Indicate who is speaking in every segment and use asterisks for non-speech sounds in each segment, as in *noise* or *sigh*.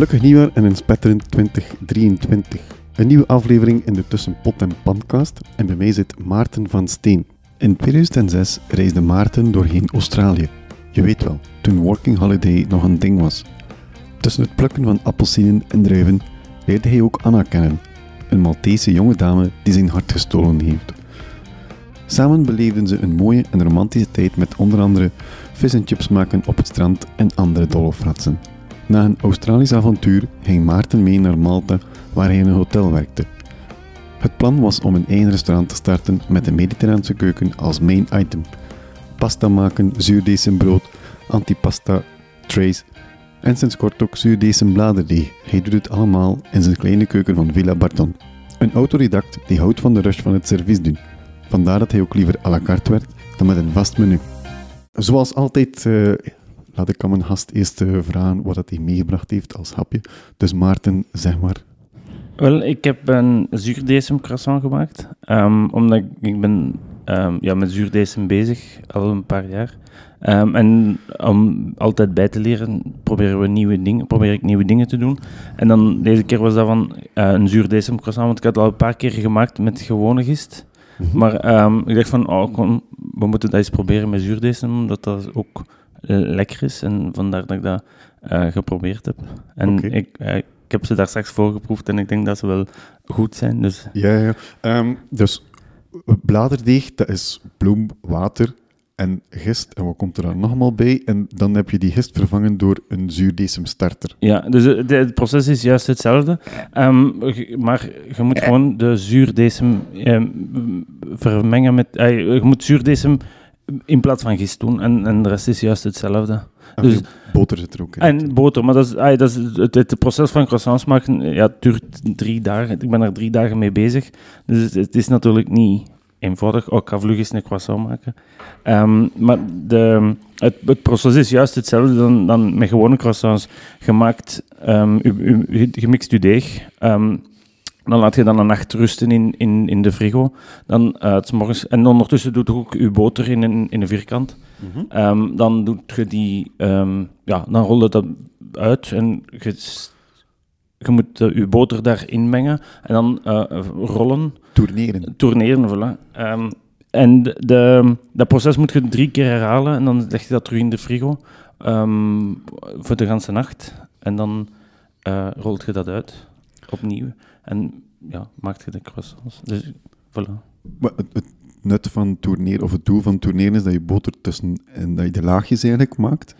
Speaker 1: Gelukkig nieuwjaar en een spetterend 2023. Een nieuwe aflevering in de Tussen Pot en Pancast en bij mij zit Maarten van Steen. In 2006 reisde Maarten doorheen Australië. Je weet wel, toen Working Holiday nog een ding was. Tussen het plukken van appelsinen en druiven leerde hij ook Anna kennen, een Maltese jonge dame die zijn hart gestolen heeft. Samen beleefden ze een mooie en romantische tijd met onder andere vis en chips maken op het strand en andere dolle fratsen. Na een Australisch avontuur ging Maarten mee naar Malta, waar hij in een hotel werkte. Het plan was om een eigen restaurant te starten met de mediterraanse keuken als main item. Pasta maken, zuurdesembrood, antipasta, trays en sinds kort ook zuurdesembladerdeeg. Hij doet het allemaal in zijn kleine keuken van Villa Barton. Een autodidact die houdt van de rush van het servies doen. Vandaar dat hij ook liever à la carte werkt dan met een vast menu. Zoals altijd eh, laat ik aan mijn gast eerst eh, vragen wat dat hij meegebracht heeft als hapje. Dus Maarten, zeg maar.
Speaker 2: Wel, ik heb een zuurdesem croissant gemaakt. Ehm, omdat ik, ik ben ehm, ja, met zuurdesem bezig, al een paar jaar. Ehm, en om altijd bij te leren, proberen we nieuwe dingen, probeer ik nieuwe dingen te doen. En dan deze keer was dat van eh, een zuurdesem croissant, want ik had het al een paar keer gemaakt met gewone gist.
Speaker 1: Mhm.
Speaker 2: Maar ik dacht van, oh, kom, we moeten dat eens proberen met zuurdesem, omdat dat ook lekker is. En vandaar dat ik dat eh, geprobeerd heb. En ik, eh, ik heb ze daar straks voorgeproefd en ik denk dat ze wel goed zijn. Dus
Speaker 1: Ja, ja. Ehm, dus bladerdeeg, dat is bloem, water en gist. En wat komt er dan nogmaal bij? En dan heb je die gist vervangen door een zuurdesemstarter.
Speaker 2: ja, dus eh, de- het proces is juist hetzelfde. Ehm, maar je moet gewoon de zuurdesem ehm, vermengen met... je moet zuurdesem in plaats van gist doen en, en de rest is juist hetzelfde.
Speaker 1: En
Speaker 2: Dus-
Speaker 1: boter zit er ook in.
Speaker 2: En boter, maar dat is, ah, dat is het, het proces van croissants maken, ja, het duurt drie dagen. Ik ben er drie dagen mee bezig. Dus het, het is natuurlijk niet eenvoudig. Oh, ik ga vlug eens een croissant maken. Ehm, maar de, het, het proces is juist hetzelfde dan, dan met gewone croissants. Je maakt, ehm, u, u- u- je mixt je deeg. ehm, dan laat je dan een nacht rusten in, in, in de frigo. Dan, eh, het morgens, en ondertussen doet je ook je boter in een, in een vierkant.
Speaker 1: Mhm.
Speaker 2: Ehm, dan doet je die, ehm, ja, dan rol je dat uit en je, je moet eh, je boter daarin mengen en dan eh, rollen,
Speaker 1: Tourneren.
Speaker 2: tourneren. Voilà. Ehm, en de, de- dat proces moet je drie keer herhalen en dan leg je dat terug in de frigo voor de ganse nacht. En dan eh, rolt je dat uit, opnieuw. En ja, maakt je de croissants. Dus voilà.
Speaker 1: Maar het, het nut van tourneren, of het doel van tourneren, is dat je boter tussen, en dat je de laagjes eigenlijk maakt.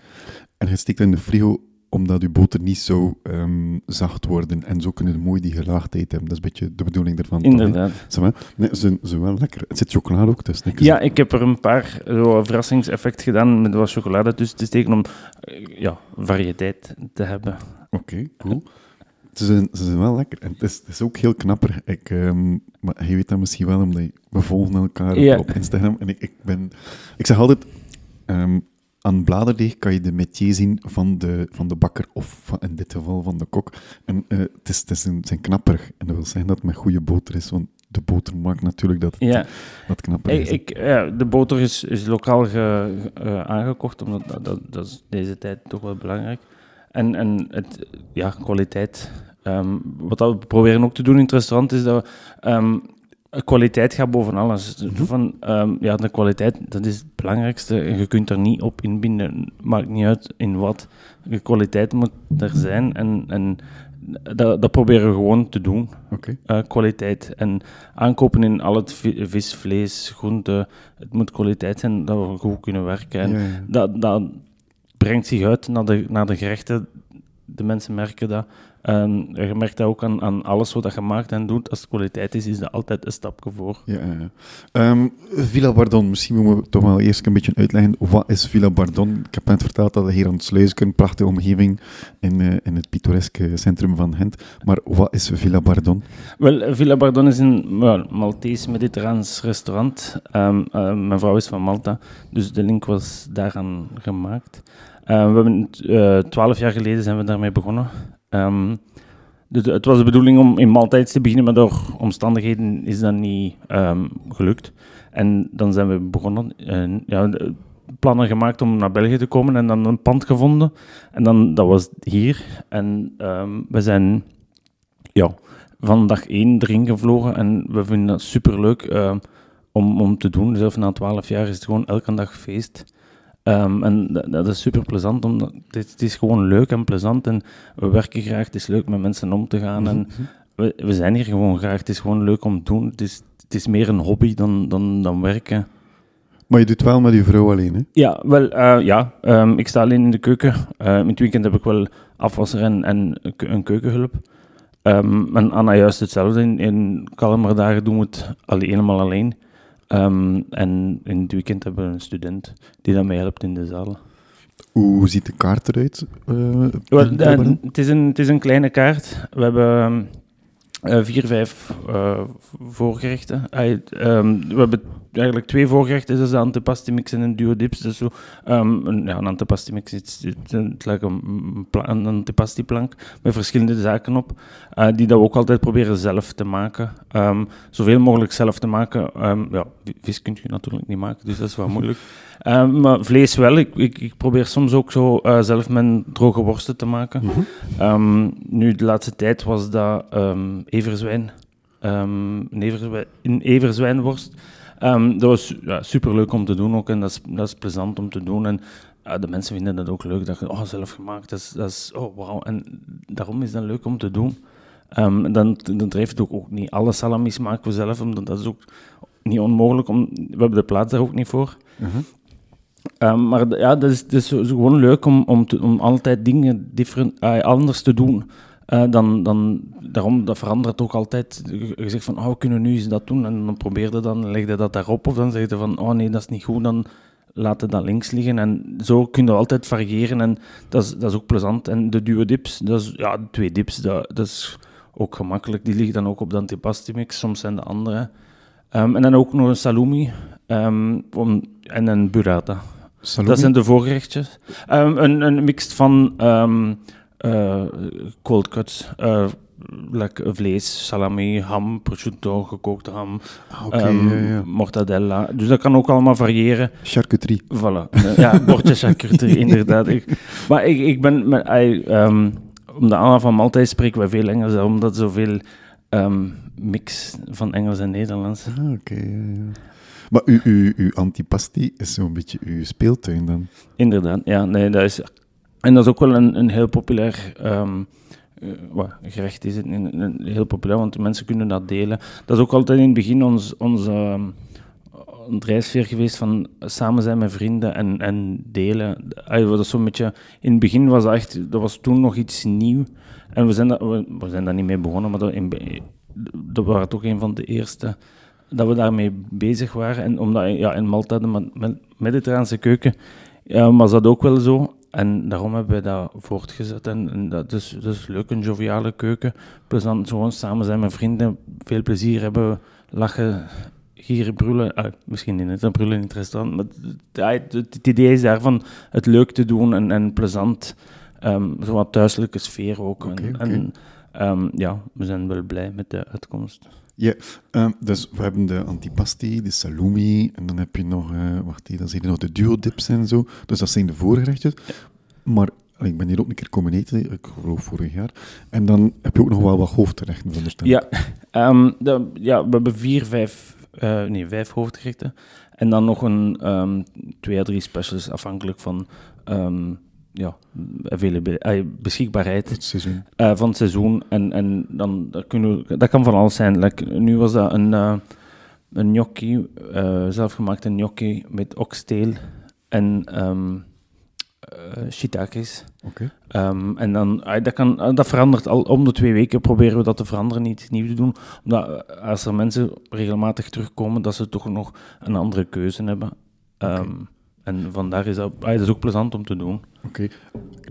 Speaker 1: En je steekt dat in de frigo, omdat je boter niet zo ehm, zacht worden. En zo kunnen je mooi die gelaagdheid hebben. Dat is een beetje de bedoeling ervan.
Speaker 2: Inderdaad.
Speaker 1: Nee, ze zijn, wel lekker. Het zit chocolade ook tussen.
Speaker 2: Ja, ik heb er een paar zo verrassingseffect gedaan met wat chocolade tussen te steken om eh, ja, variëteit te hebben.
Speaker 1: Oké, cool. Ze zijn, ze zijn wel lekker. En het is, het is ook heel knapper. Ik, ehm, maar je weet dat misschien wel, omdat je- we volgen elkaar
Speaker 2: Ja.
Speaker 1: op Instagram. En ik, ik ben... Ik zeg altijd... ehm, aan bladerdeeg kan je de métier zien van de, van de bakker, of van, in dit geval van de kok. En eh, het, is, het is een, zijn knapperig. En dat wil zeggen dat het met goede boter is, want de boter maakt natuurlijk dat het
Speaker 2: Ja,
Speaker 1: wat knapper
Speaker 2: ik,
Speaker 1: is.
Speaker 2: ik, ja de boter is, is lokaal ge, eh, aangekocht, omdat dat, dat, dat is deze tijd toch wel belangrijk. En, en het, ja, kwaliteit. Ehm, wat dat we proberen ook te doen in het restaurant is dat we, ehm, kwaliteit gaat boven alles. Van, ehm, ja, de kwaliteit, dat is het belangrijkste. Je kunt er niet op inbinden. Maakt niet uit in wat. De kwaliteit moet er zijn. En, en dat, dat proberen we gewoon te doen. Eh, kwaliteit. En aankopen in al het vi- vis, vlees, groente. Het moet kwaliteit zijn dat we goed kunnen werken. En
Speaker 1: Ja, ja.
Speaker 2: dat, dat brengt zich uit naar de, naar de gerechten. De mensen merken dat. En je merkt dat ook aan, aan alles wat je maakt en doet. Als het kwaliteit is, is dat altijd een stapje voor.
Speaker 1: Ja, ja. Ehm, Villa Bardon, misschien moeten we toch wel eerst een beetje uitleggen. Wat is Villa Bardon? Ik heb net verteld dat we hier aan het Sluisken, een prachtige omgeving in, eh, in het pittoreske centrum van Gent. Maar wat is Villa Bardon?
Speaker 2: Wel, Villa Bardon is een well, Maltese-Mediterraans restaurant. Ehm, eh, mijn vrouw is van Malta, dus de link was daaraan gemaakt. We hebben eh, twaalf jaar geleden zijn we daarmee begonnen. Ehm, dus het was de bedoeling om in Malta iets te beginnen, maar door omstandigheden is dat niet ehm, gelukt. En dan zijn we begonnen. En, ja, plannen gemaakt om naar België te komen en dan een pand gevonden. En dan, dat was hier. En ehm, we zijn ja, van dag één erin gevlogen en we vinden dat superleuk uh, om, om te doen. Zelf na twaalf jaar is het gewoon elke dag feest. Um, en dat, dat, is super plezant, omdat het, het, is gewoon leuk en plezant en we werken graag. Het is leuk met mensen om te gaan en mhm. we, we zijn hier gewoon graag. Het is gewoon leuk om te doen. Het is, het is meer een hobby dan, dan, dan werken.
Speaker 1: Maar je doet wel met je vrouw alleen, hè?
Speaker 2: Ja, wel, uh, ja. Um, ik sta alleen in de keuken. Uh, in het weekend heb ik wel afwasser en, en een keukenhulp. Um, en Anna juist hetzelfde. In, in kalmer dagen doen we het alleen, helemaal alleen. Um, en in het weekend hebben we een student die dat mij helpt in de zaal.
Speaker 1: Hoe ziet de kaart eruit? Uh,
Speaker 2: well, de, het, is een, het is een kleine kaart. We hebben uh, vier, vijf uh, voorgerechten. Um, we hebben eigenlijk twee voorgerechten. Dat is de antipasti-mix en een duo-dips. Dus zo, um, een, ja, een antipasti-mix is het, lijkt een, een antipasti-plank met verschillende zaken op, uh, die dat we ook altijd proberen zelf te maken. Um, zoveel mogelijk zelf te maken. ja, vis kun je natuurlijk niet maken, dus dat is wel *laughs* moeilijk. Maar vlees wel. Ik, ik, ik, probeer soms ook zo zelf mijn droge worsten te maken. Mm -hmm. um, nu, de laatste tijd was dat um, everzwijn. een, everzwijn een everzwijnworst. dat was ja, superleuk om te doen ook en dat is, dat is plezant om te doen. En uh, de mensen vinden dat ook leuk. Dat je, oh, zelf gemaakt, dat is, dat is oh, wauw. En daarom is dat leuk om te doen. dan, dan drijft het ook, ook niet. Alle salamis maken we zelf, omdat dat is ook niet onmogelijk. Om, we hebben de plaats daar ook niet voor. Uh -huh. Um, maar ja, dat is, dat is gewoon leuk om, om, te, om altijd dingen different, uh, anders te doen. Uh, dan, dan, daarom, dat verandert ook altijd. Je zegt van, oh, we kunnen nu eens dat doen. En dan probeer je dan, leg je dat daarop. Of dan zeg je van, oh nee, dat is niet goed. Dan laat je dat links liggen. En zo kun je altijd variëren. En dat is, dat is ook plezant. En de duo dips, dat is, ja, twee dips, dat, dat is ook gemakkelijk. Die liggen dan ook op de antipasti mix. Soms zijn de andere. Um, en dan ook nog een salumi um, om, en een burrata. Salumi? Dat zijn de voorgerechtjes. Um, een, een mix van uh, cold cuts, uh, like vlees, salami, ham, prosciutto, gekookte ham,
Speaker 1: ah, okay, ja, ja.
Speaker 2: mortadella. Dus dat kan ook allemaal variëren.
Speaker 1: Charcuterie.
Speaker 2: Voilà. ja, *laughs* bordje charcuterie, inderdaad. Ik, maar ik, ik ben... Met, I, om de Anna van Malta spreken we veel Engels, omdat zoveel um, mix van Engels en Nederlands.
Speaker 1: Ah, oké, okay, ja, ja. Maar uw, uw, uw antipasti is zo'n beetje uw speeltuin dan?
Speaker 2: Inderdaad, ja. Nee, dat is, en dat is ook wel een, heel populair um, uh, gerecht. Is het, een, een, heel populair, want mensen kunnen dat delen. Dat is ook altijd in het begin ons, onze um, geweest van samen zijn met vrienden en, en delen. Dat zo'n beetje, in het begin was dat echt, dat was toen nog iets nieuw. En we zijn, dat, we, we zijn daar niet mee begonnen, maar dat, in, dat waren toch een van de eerste dat we daarmee bezig waren. En omdat ja, in Malta, de mediterraanse keuken, ja, was dat ook wel zo. En daarom hebben we dat voortgezet. En, en dat, is, dat is leuk, een joviale keuken. Plezant, gewoon samen zijn met vrienden, veel plezier hebben, lachen, gieren, brullen. Ah, misschien niet een brullen in het restaurant, maar het, het, het, idee is daarvan het leuk te doen en, en plezant. Um, zo wat thuiselijke sfeer ook. Okay, en, okay. en um, ja, we zijn wel blij met de uitkomst.
Speaker 1: Ja, um, dus we hebben de antipasti, de salumi, en dan heb je nog, uh, wacht dan zie je nog de duo-dips en zo. Dus dat zijn de voorgerechtjes. Maar ik ben hier ook een keer komen eten, ik geloof vorig jaar. En dan heb je ook nog wel wat hoofdgerechten van de stem.
Speaker 2: Ja, um, de, ja, we hebben vier, vijf, uh, nee, vijf hoofdgerechten. En dan nog een um, twee à drie specials, afhankelijk van ja, beschikbaarheid
Speaker 1: het seizoen.
Speaker 2: Uh, van het seizoen. En, en dan dat kunnen we, dat kan van alles zijn. Like, nu was dat een, uh, een gnocchi, zelfgemaakte gnocchi met oxtail en um, shiitakes.
Speaker 1: Okay.
Speaker 2: Um, en dan, dat, kan, dat verandert al om de twee weken. Proberen we dat te veranderen, niet nieuw te doen. Omdat als er mensen regelmatig terugkomen, dat ze toch nog een andere keuze hebben. Okay. En vandaar is dat, ah, dat is ook plezant om te doen.
Speaker 1: Oké.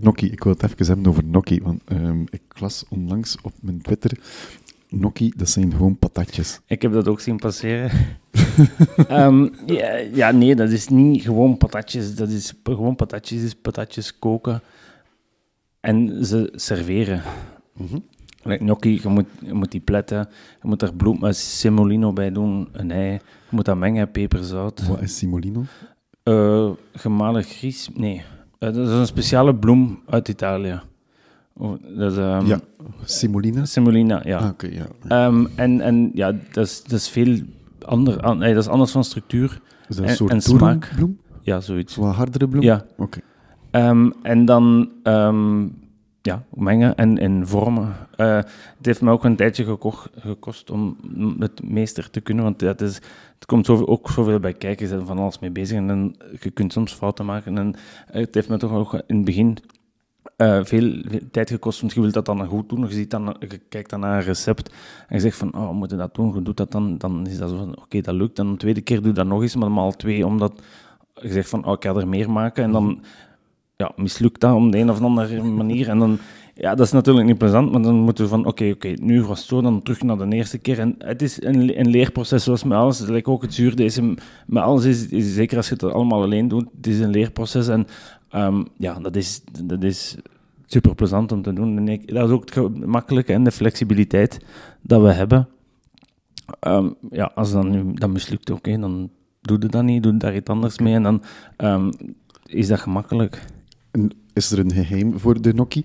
Speaker 1: Okay. Ik wil het even hebben over gnocchi. Want um, ik las onlangs op mijn Twitter... Gnocchi, dat zijn gewoon patatjes.
Speaker 2: Ik heb dat ook zien passeren. um, *laughs* ja, ja, nee, dat is niet gewoon patatjes. Dat is gewoon patatjes, is patatjes koken en ze serveren. Mm -hmm. Like gnocchi, je moet, je moet die pletten, je moet er bloem, semolino bij doen, een ei. Je moet dat mengen, peperzout.
Speaker 1: Wat is semolino?
Speaker 2: Eh, gemalen gries? Nee. Eh, dat is een speciale bloem uit Italië. Oh, dat is, ehm,
Speaker 1: ja, semolina?
Speaker 2: Semolina, ja.
Speaker 1: Ah, oké, ja.
Speaker 2: Ehm, en, en ja, dat is, dat is veel ander, an- nee, dat is anders van structuur.
Speaker 1: Is dat een
Speaker 2: en-
Speaker 1: soort
Speaker 2: en smaak.
Speaker 1: toerenbloem?
Speaker 2: Ja, zoiets.
Speaker 1: Zo'n hardere bloem?
Speaker 2: Ja.
Speaker 1: Oké.
Speaker 2: Ehm, en dan ja, mengen en, en vormen. Eh, het heeft me ook een tijdje gekost om het meester te kunnen, want het, is, het komt zoveel, ook zoveel bij kijken, je bent van alles mee bezig en dan, je kunt soms fouten maken. En het heeft me toch ook in het begin eh, veel, tijd gekost, want je wilt dat dan goed doen. Je, ziet dan, je kijkt dan naar een recept en je zegt van, oh, we moeten dat doen, je doet dat dan, dan is dat zo van, oké, dat lukt. Dan een tweede keer doe je dat nog eens, maar maal twee, omdat je zegt van, oh, ik ga er meer maken. En dan ja, mislukt dat op de een of andere manier. En dan, ja, dat is natuurlijk niet plezant, maar dan moeten we van, oké, oké, nu was het zo, dan terug naar de eerste keer. En het is een, een leerproces, zoals met alles. Like ook het zuurdesem, met alles is, is, zeker als je het allemaal alleen doet, het is een leerproces. En ehm, ja, dat is, dat is super plezant om te doen. En ik, dat is ook het gemakkelijke en de flexibiliteit dat we hebben. Ehm, ja, als dan dat mislukt, oké, dan doe je dat niet, doe daar iets anders mee. En dan ehm, is dat gemakkelijk.
Speaker 1: En is er een geheim voor de gnocchi?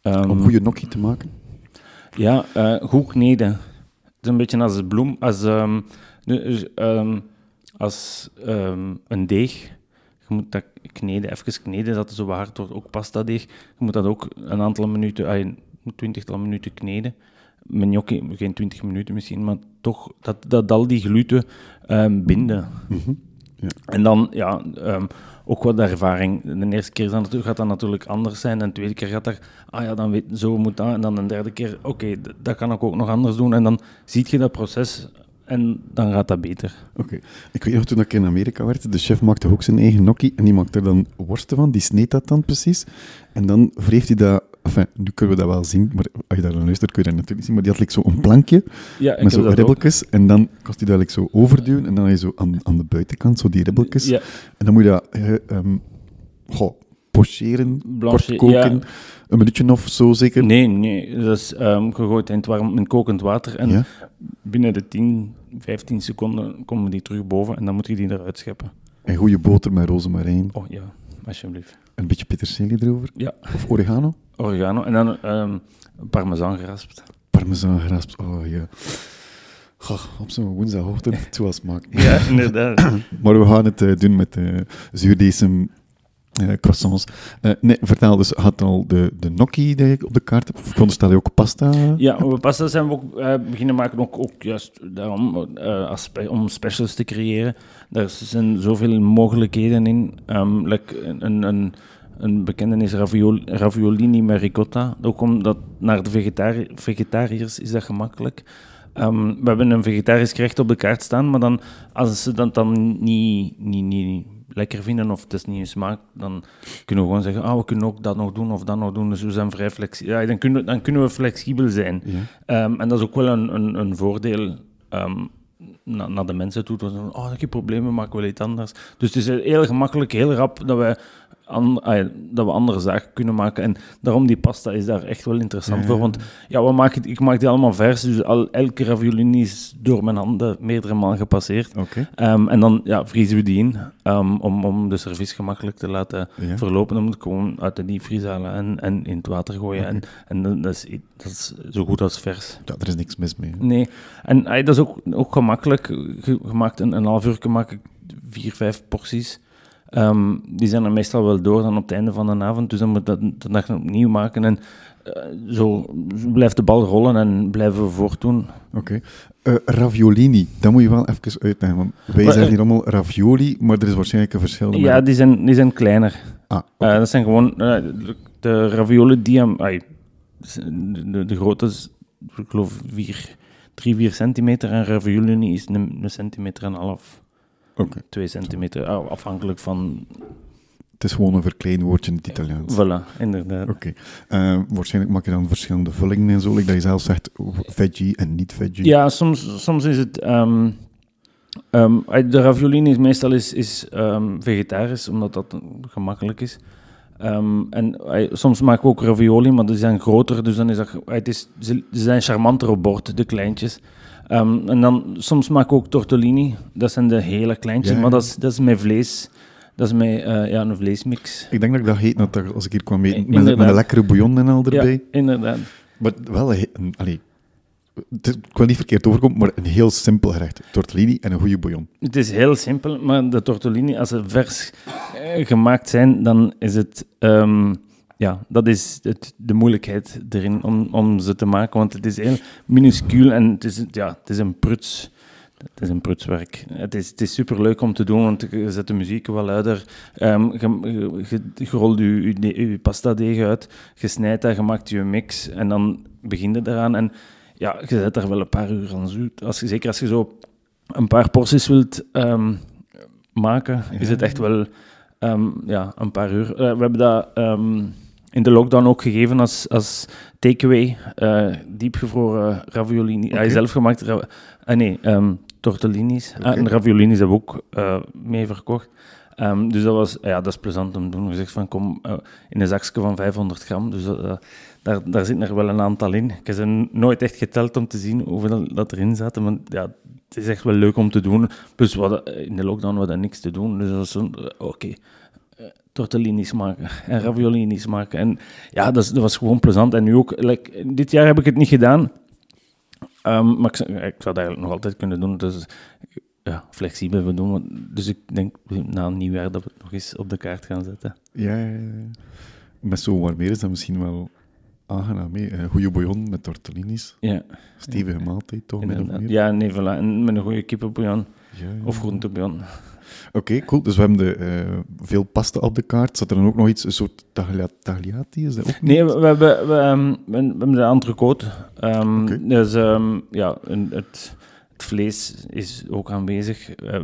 Speaker 2: Ehm,
Speaker 1: Om goede gnocchi te maken?
Speaker 2: Ja, eh, goed kneden. Het is een beetje als een bloem, als, ehm, dus, ehm, als ehm, een deeg. Je moet dat kneden, even kneden, dat het zo hard wordt. Ook pasta deeg. Je moet dat ook een aantal minuten, een twintigtal minuten kneden. Met gnocchi, geen twintig minuten misschien, maar toch dat, dat al die gluten ehm, binden.
Speaker 1: Mhm. Ja.
Speaker 2: En dan, ja, ehm, ook wat ervaring. De eerste keer gaat dat natuurlijk anders zijn. En de tweede keer gaat dat, ah ja, dan weet zo moet dat. En dan de derde keer, oké, dat kan ik ook nog anders doen. En dan zie je dat proces en dan gaat dat beter.
Speaker 1: Oké. Ik weet nog, toen ik in Amerika werkte, de chef maakte ook zijn eigen gnocchi en die maakte er dan worsten van, die sneed dat dan precies. En dan wreef hij dat, enfin, nu kunnen we dat wel zien, maar als je daar dan luistert kun je dat natuurlijk niet zien, maar die had like, zo een plankje
Speaker 2: Ja,
Speaker 1: met zo ribbeltjes en dan kost hij dat like, zo overduwen en dan had je zo aan, aan de buitenkant zo die ribbeltjes.
Speaker 2: Ja,
Speaker 1: En dan moet je dat goh, pocheren,
Speaker 2: Blanche-
Speaker 1: kort koken,
Speaker 2: ja.
Speaker 1: een minuutje of zo zeker.
Speaker 2: nee, nee. Dat is ehm gegooid in het warm, in kokend water. En binnen de 10, 15 seconden komen die terug boven. En dan moet je die eruit scheppen.
Speaker 1: En goede boter met rozemarijn,
Speaker 2: Oh ja, alsjeblieft.
Speaker 1: een beetje peterselie erover,
Speaker 2: Ja,
Speaker 1: of oregano.
Speaker 2: Oregano. En dan ehm parmezaan geraspt.
Speaker 1: Parmezaan geraspt, oh ja. Goh, op zo'n woensdagochtend, wel smaken. *laughs*
Speaker 2: Ja, inderdaad. *clears throat*
Speaker 1: Maar we gaan het eh, doen met de zuurdesem eh, croissants. Eh, nee, vertel dus, had al de, de gnocchi die je op de kaart? Of veronderstel je ook pasta?
Speaker 2: Ja, we pasta zijn we ook eh, beginnen maken, ook, ook juist daarom, eh, als spe- om specials te creëren. Daar zijn zoveel mogelijkheden in. Ehm like een, een, een, een bekende is ravioli, raviolini met ricotta. Ook omdat naar de vegetari vegetariërs is dat gemakkelijk. Ehm, we hebben een vegetarisch gerecht op de kaart staan, maar dan, als ze dat dan niet, niet, niet lekker vinden of het is niet in smaak, dan kunnen we gewoon zeggen, ah, we kunnen ook dat nog doen of dat nog doen. Dus we zijn vrij flexibel. Ja, dan, kunnen, dan kunnen we flexibel zijn.
Speaker 1: Ja.
Speaker 2: Ehm, en dat is ook wel een, een, een voordeel ehm, na- naar de mensen toe. Dat ze zeggen, oh, geen problemen, maken we wel iets anders. Dus het is heel gemakkelijk, heel rap dat we, ah dat we andere zaken kunnen maken. En daarom die pasta is daar echt wel interessant
Speaker 1: Ja.
Speaker 2: voor. Want ja, we maken, ik maak die allemaal vers, dus al, elke raviolini is door mijn handen meerdere malen gepasseerd.
Speaker 1: Oké.
Speaker 2: Ehm, en dan ja, vriezen we die in ehm, om, om de service gemakkelijk te laten
Speaker 1: Ja.
Speaker 2: verlopen. Dan moet ik gewoon uit de diepvries halen en, en in het water gooien. En, en dat, is, dat is zo goed als vers.
Speaker 1: Ja, er is niks mis mee. hè.
Speaker 2: Nee, en dat is ook, ook gemakkelijk. Je, je maakt een, een half uur maak ik vier, vijf porties. Ehm, die zijn er meestal wel door dan op het einde van de avond. Dus dan moet dat de dag opnieuw maken. En eh, zo blijft de bal rollen en blijven we voortdoen.
Speaker 1: Oké. Eh, raviolini, dat moet je wel even uitleggen. Want wij
Speaker 2: Maar,
Speaker 1: zeggen
Speaker 2: eh,
Speaker 1: hier allemaal ravioli, maar er is waarschijnlijk een verschil. met-
Speaker 2: Ja, die zijn, die zijn kleiner.
Speaker 1: Ah,
Speaker 2: dat zijn gewoon de- ravioli die hem, de, de, grootte is, ik geloof, 3, 4 centimeter. En ravioli is een, een centimeter en een half,
Speaker 1: Oké.
Speaker 2: 2 centimeter, ah, afhankelijk van.
Speaker 1: Het is gewoon een verklein woordje in het Italiaans.
Speaker 2: Voilà, inderdaad.
Speaker 1: Oké. Eh, waarschijnlijk maak je dan verschillende vullingen en zo. Like dat je zelf zegt oh, veggie en niet veggie.
Speaker 2: Ja, soms, soms is het. ehm, ehm, de raviolini is meestal is, is ehm, vegetarisch, omdat dat gemakkelijk is. En eh, soms maken we ook ravioli, maar die zijn groter, dus dan is dat. Het is, ze ze zijn charmanter op bord, de kleintjes. Ehm, en dan soms maak ik ook tortellini. Dat zijn de hele kleintjes,
Speaker 1: Ja,
Speaker 2: maar dat is, dat is met vlees. Dat is met eh, ja, een vleesmix.
Speaker 1: Ik denk dat ik dat heet dat er- als ik hier kwam eten. Met, met een lekkere bouillon en al erbij.
Speaker 2: Ja, inderdaad.
Speaker 1: Maar wel een, allee, het is- ik wil niet verkeerd overkomen, maar een heel simpel gerecht. Tortellini en een goede bouillon.
Speaker 2: Het is heel simpel, maar de tortellini, als ze vers eh, gemaakt zijn, dan is het... ehm, ja, dat is het, de moeilijkheid erin om, om ze te maken, want het is heel minuscuul en het is, ja, het is een pruts. Het is een prutswerk. Het is, het is super leuk om te doen, want je zet de muziek wel luider. Ehm, je, je, je- je rolt je, je, je pasta deeg uit, je snijdt dat, je maakt je mix en dan begint het eraan. En ja, je zet daar wel een paar uur aan zoet. Als je, zeker als je zo een paar porties wilt ehm, maken, is het echt wel ehm, ja, een paar uur. Eh, we hebben dat in de lockdown ook gegeven als, als takeaway. eh diepgevroren raviolini. Ja,
Speaker 1: Oké.
Speaker 2: zelf gemaakt. ra- ah, nee, ehm, tortellinis. Ah, en raviolinis hebben we ook eh, mee verkocht. Ehm, dus dat, was, ja, dat is plezant om te doen. Je zegt van kom eh, in een zakje van 500 gram. Dus daar, daar zit er wel een aantal in. Ik heb ze nooit echt geteld om te zien hoeveel dat erin zaten. Maar ja, het is echt wel leuk om te doen. Plus we hadden, in de lockdown hadden we niks te doen. Dus dat was oké, tortellinis maken en raviolinis maken. En ja, dat, dat was gewoon plezant. En nu ook, like, dit jaar heb ik het niet gedaan. Ehm, maar ik, zou- ik zou het eigenlijk nog altijd kunnen doen. Dus ja, flexibel we doen. Dus ik denk na een nieuwjaar dat we het nog eens op de kaart gaan zetten.
Speaker 1: Ja, ja, ja. Met zo'n warmeer is dat misschien wel aangenaam. Een goede bouillon met tortellinis.
Speaker 2: Ja,
Speaker 1: Stevige maaltijd, toch? Of meer.
Speaker 2: ja nee, voilà. En met een goede kippenbouillon
Speaker 1: Ja, ja.
Speaker 2: of groentebouillon.
Speaker 1: Oké, cool. Dus we hebben de, eh, veel pasta op de kaart. Zat er dan ook nog iets, een soort taglia- tagliati? Is dat ook
Speaker 2: Nee, we, we hebben, we, ehm, we, we hebben de entrecote.
Speaker 1: Oké.
Speaker 2: Dus ehm, ja, een- het, het vlees is ook aanwezig. Eh,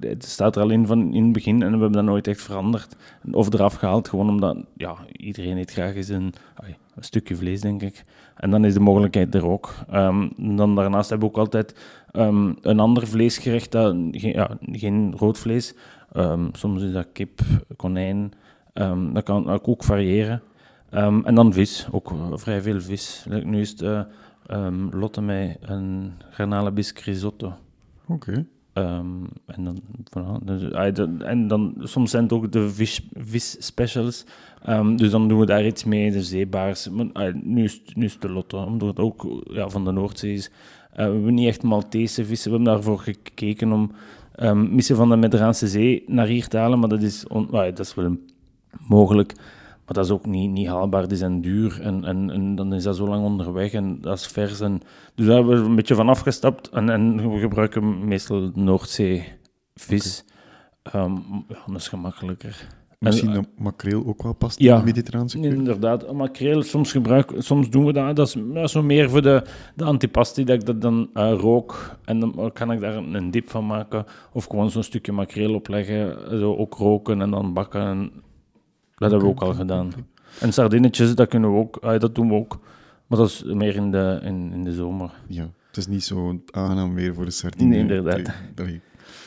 Speaker 2: het staat er al in van in het begin en we hebben dat nooit echt veranderd of eraf gehaald. Gewoon omdat ja, iedereen eet graag eens een, ai, een stukje vlees, denk ik. En dan is de mogelijkheid er ook. Dan daarnaast hebben we ook altijd ehm, een ander vleesgerecht, dat, geen, ja, geen rood vlees. Ehm, soms is dat kip, konijn. Ehm, dat kan ook variëren. En dan vis, ook eh, vrij veel vis. Nu is het eh, ehm, Lotte met een garnalenbisque risotto.
Speaker 1: Oké.
Speaker 2: En, dan, voilà, dus, ah, en dan soms zijn het ook de vis, vis specials. Dus dan doen we daar iets mee, de zeebaars. Maar, ah, nu, is, nu is het de Lotte, omdat het ook ja, van de Noordzee is. Eh, we hebben niet echt Maltese vissen. We hebben daarvoor gekeken om ehm missen van de Mediterraanse Zee naar hier te halen. Maar dat is, on, dat is wel een- mogelijk. Maar dat is ook niet, niet haalbaar. Die zijn duur en, en, en dan is dat zo lang onderweg en dat is vers. En, dus daar hebben we een beetje van afgestapt. En, en we gebruiken meestal Noordzee vis. Ehm, ja, dat is gemakkelijker.
Speaker 1: Misschien
Speaker 2: En,
Speaker 1: dat makreel ook wel past
Speaker 2: ja.
Speaker 1: in de Mediterraanse keuken?
Speaker 2: Inderdaad, makreel, soms, gebruik, soms doen we dat. Dat is, dat is zo meer voor de, de antipasti, dat ik dat dan eh, rook. En dan kan ik daar een, dip van maken. Of gewoon zo'n stukje makreel opleggen, zo ook roken en dan bakken. En dat hebben we ook al gedaan. En sardinnetjes, dat, kunnen we ook, ah, dat doen we ook. Maar dat is meer in de, in, in de zomer.
Speaker 1: Ja, het is niet zo aangenaam weer voor de sardine.
Speaker 2: Nee, inderdaad.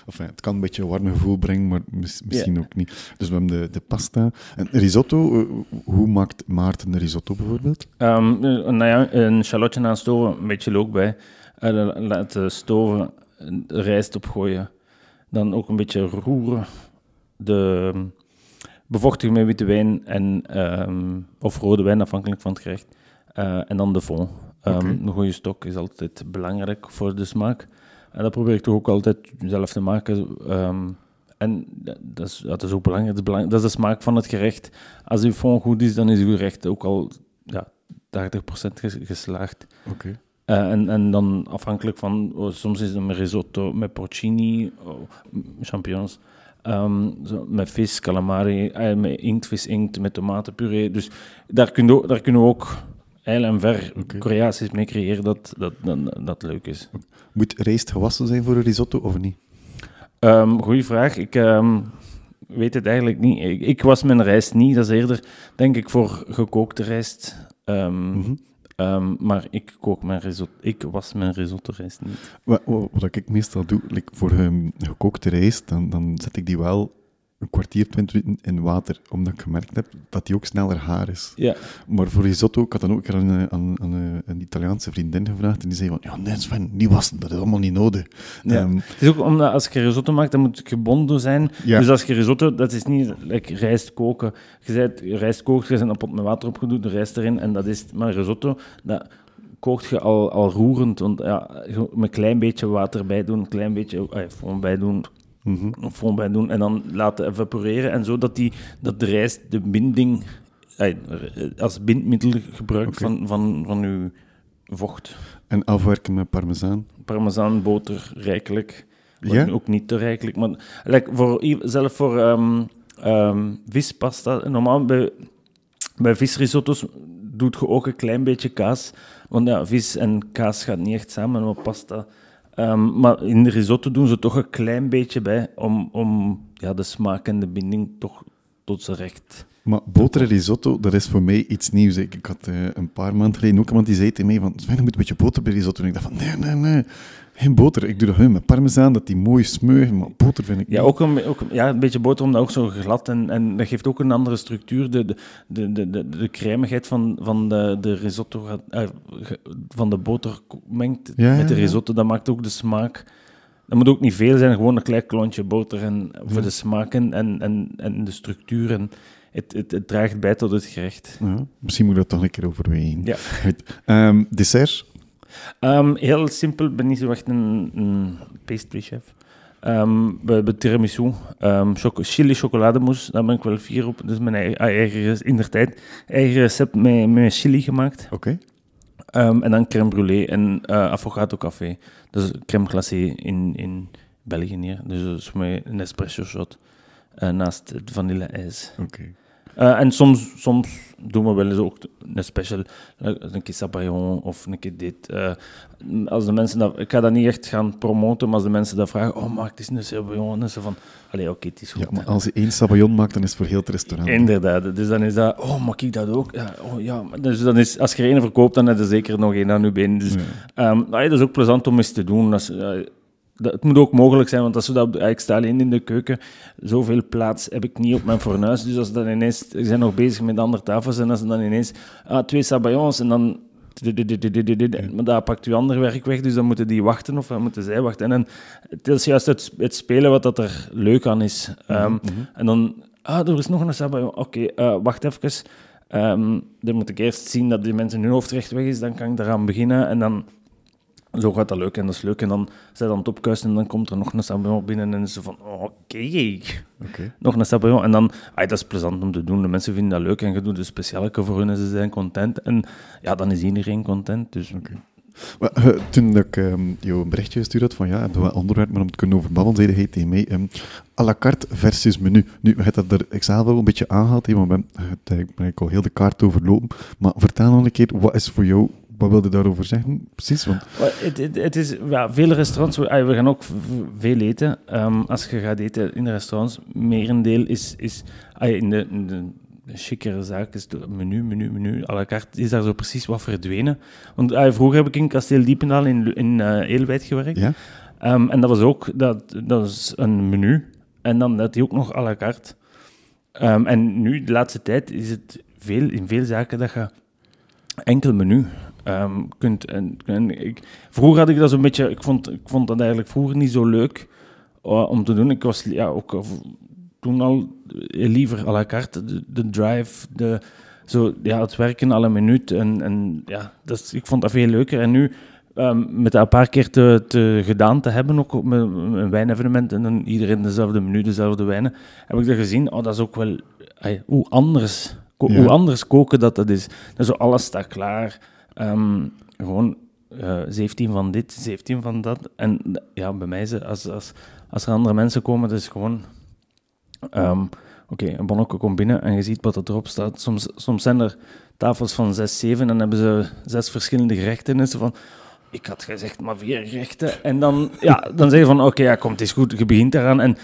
Speaker 1: Allee. Enfin, het kan een beetje een warme gevoel brengen, maar mis- misschien ook niet. Dus we hebben de, de pasta. En risotto, eh, hoe maakt Maarten een risotto bijvoorbeeld?
Speaker 2: Ehm, eh, nou ja, een shallotje aan stoven, een beetje look bij. Eh, la- laat de stoven de rijst opgooien. Dan ook een beetje roeren. De ehm, bevochtigen met witte wijn en, ehm, of rode wijn, afhankelijk van het gerecht. Eh, en dan de fond. Ehm. Een goede stok is altijd belangrijk voor de smaak. En dat probeer ik toch ook altijd zelf te maken. Ehm, en dat is, dat is ook belangrijk. Dat is, belang- dat is de smaak van het gerecht. Als uw fond goed is, dan is uw gerecht ook al ja, 80% ges- geslaagd.
Speaker 1: Oké.
Speaker 2: Eh, en, en dan afhankelijk van, oh, soms is het een risotto met porcini, oh, champignons, ehm, zo, met vis, calamari, eh, met inktvis, inkt, met tomatenpuree. Dus daar, kun je, ook- daar kunnen we ook heil en ver creaties mee creëren dat, dat, dat, dat leuk is.
Speaker 1: Moet rijst gewassen zijn voor een risotto of niet?
Speaker 2: Ehm goeie vraag. Ik ehm, weet het eigenlijk niet. Ik, ik was mijn rijst niet. Dat is eerder, denk ik, voor gekookte rijst. Ehm,
Speaker 1: Mhm.
Speaker 2: maar ik kook mijn risotto. Ik was mijn risotto rijst niet.
Speaker 1: Wat, wat, wat ik meestal doe, like voor gekookte rijst, dan, dan zet ik die wel een kwartier, twintig minuten in water, omdat ik gemerkt heb dat die ook sneller haar is.
Speaker 2: Ja.
Speaker 1: Maar voor risotto, ik had dan ook een keer aan, een- aan, aan een, een Italiaanse vriendin gevraagd en die zei van, ja nee Sven, niet wassen, dat is allemaal niet nodig.
Speaker 2: Ja.
Speaker 1: Ehm,
Speaker 2: Het is ook omdat als je risotto maakt, dan moet het gebonden zijn.
Speaker 1: Ja.
Speaker 2: Dus als je risotto, dat is niet like rijst koken. Je zet rijst kookt, je zet een pot met water opgedoen, de rijst erin en dat is het. Maar risotto, dat kookt je al, al roerend. Want ja, je moet een klein beetje water bij doen, een klein beetje eh, foam bij doen,
Speaker 1: mhm.
Speaker 2: of foam bij doen en dan laten evaporeren. En zo dat, die, dat de rijst de binding als bindmiddel gebruikt van, van, van je vocht.
Speaker 1: En afwerken met parmezaan.
Speaker 2: Parmezaan, boter, rijkelijk.
Speaker 1: Ja?
Speaker 2: Ook niet te rijkelijk. Maar like, voor, zelf voor ehm, ehm, vispasta, normaal bij, bij visrisotto's doet je ook een klein beetje kaas. Want ja, vis en kaas gaat niet echt samen, maar pasta. Ehm, maar in de risotto doen ze toch een klein beetje bij om, om ja, de smaak en de binding toch tot zijn recht.
Speaker 1: Maar boter en risotto, dat is voor mij iets nieuws. Ik, had eh, een paar maanden geleden ook iemand die zei tegen mij van, Sven, moet een beetje boter bij risotto. En ik dacht van, nee, nee, nee, geen boter. Ik doe dat met parmezaan, dat die mooi smeugen, maar boter vind ik
Speaker 2: Ja,
Speaker 1: niet.
Speaker 2: ook een, ook, ja, een beetje boter, omdat ook zo glad en, en dat geeft ook een andere structuur. De, de, de, de, de, van, van de, de risotto, eh, van de boter mengt
Speaker 1: Ja,
Speaker 2: met de risotto, dat maakt ook de smaak. Dat moet ook niet veel zijn, gewoon een klein klontje boter en, voor de smaak en, en, en, de structuur. En het, het, het draagt bij tot het gerecht.
Speaker 1: Ja, misschien moet ik dat toch een keer overwegen.
Speaker 2: Ja.
Speaker 1: Ehm, dessert?
Speaker 2: Ehm, heel simpel, ik ben niet zo echt een, een pastry chef. Ehm, we hebben tiramisu, ehm choco chili chocolademousse, daar ben ik wel fier op. Dus mijn eigen, eigen in der tijd eigen recept met, met chili gemaakt.
Speaker 1: Oké.
Speaker 2: Ehm, en dan crème brûlée en eh affogato café. Dus crème glacé in, in België hier. Dus dat is met een espresso shot eh, naast het vanille-ijs.
Speaker 1: Oké.
Speaker 2: Eh, en soms, soms doen we wel eens ook een special, eh, een keer sabayon of een keer dit. Eh, als de mensen dat, ik ga dat niet echt gaan promoten, maar als de mensen dat vragen, oh, maak het eens een sabayon, dan is ze van, allee, oké, het is goed.
Speaker 1: Ja, maar als je één sabayon maakt, dan is het voor heel het restaurant.
Speaker 2: Inderdaad, dus dan is dat, oh, mag ik dat ook? Ja, oh, ja. Dus dan is, als je er één verkoopt, dan heb je zeker nog één aan je been. Dus
Speaker 1: Ja.
Speaker 2: Ehm, ja, dat is ook plezant om eens te doen. Dat is, dat, het moet ook mogelijk zijn, want als we dat, ik sta alleen in de keuken, zoveel plaats heb ik niet op mijn fornuis. Dus als dan ineens, we zijn nog bezig met andere tafels en als er dan ineens ah, twee sabayons en dan... Maar daar pakt uw ander werk weg, dus dan moeten die wachten of dan moeten zij wachten. En het is juist het, het spelen wat dat er leuk aan is. Ehm, En dan, ah, er is nog een sabayon. Oké, eh, wacht even. Ehm, dan moet ik eerst zien dat die mensen hun hoofdrecht weg is, dan kan ik daaraan beginnen. En dan zo gaat dat leuk en dat is leuk. En dan zijn dan het opkuisen en dan komt er nog een sabayon binnen en ze van, oh, oké, nog een sabayon. En dan, ah, dat is plezant om te doen. De mensen vinden dat leuk en je doet een speciale voor hun en ze zijn content. En ja, dan is iedereen content. Dus
Speaker 1: Maar, eh, toen ik ehm, jou een berichtje gestuurd had van ja, heb je wel onderwerp, maar om te kunnen overbabbelen, zei hij tegen mij, à la carte versus menu. Nu, je hebt dat er zelf wel een beetje aangehaald, want ik ben, het, eh, ik ben al heel de kaart overlopen. Maar vertel nog een keer, wat is voor jou, wat wilde je daarover zeggen? Precies, want...
Speaker 2: Het, is, ja, vele restaurants, we, ah, we gaan ook veel eten. Ehm, als je gaat eten in de restaurants, merendeel is, is ah, in de, in de, zaak is het menu, menu, menu, à la carte, is daar zo precies wat verdwenen. Want ah, vroeger heb ik in Kasteel Diependaal in, in eh, Eelwijd gewerkt.
Speaker 1: Ja?
Speaker 2: Ehm, en dat was ook dat, dat is een menu. En dan had hij ook nog à la carte. Ehm, en nu, de laatste tijd, is het veel, in veel zaken dat je enkel menu ehm, kunt. En, en ik, vroeger had ik dat zo'n beetje... Ik vond, ik vond dat eigenlijk vroeger niet zo leuk eh, om te doen. Ik was ja, ook eh, toen al eh, liever à la carte. De, de drive, de, zo, ja, het werken alle minuut. En, en ja, dat is- ik vond dat veel leuker. En nu ehm, met dat een paar keer te, te gedaan te hebben, ook met een wijnevenement, en dan iedereen dezelfde menu, dezelfde wijnen, heb ik dat gezien, oh, dat is ook wel, ay, hoe, anders, ko-
Speaker 1: Ja.
Speaker 2: hoe anders koken dat dat is. Dat zo, alles staat klaar, Ehm, gewoon eh 17 van dit, 17 van dat. En ja, bij mij, als, als, als er andere mensen komen, is gewoon... ehm, Oké, een bonnetje komt binnen en je ziet wat er erop staat. Soms, soms zijn er tafels van 6, 7 en hebben ze zes verschillende gerechten. En ze van, ik had gezegd maar vier gerechten. En dan, ja, dan zeg je van, oké, ja, komt, het is goed, je begint eraan. En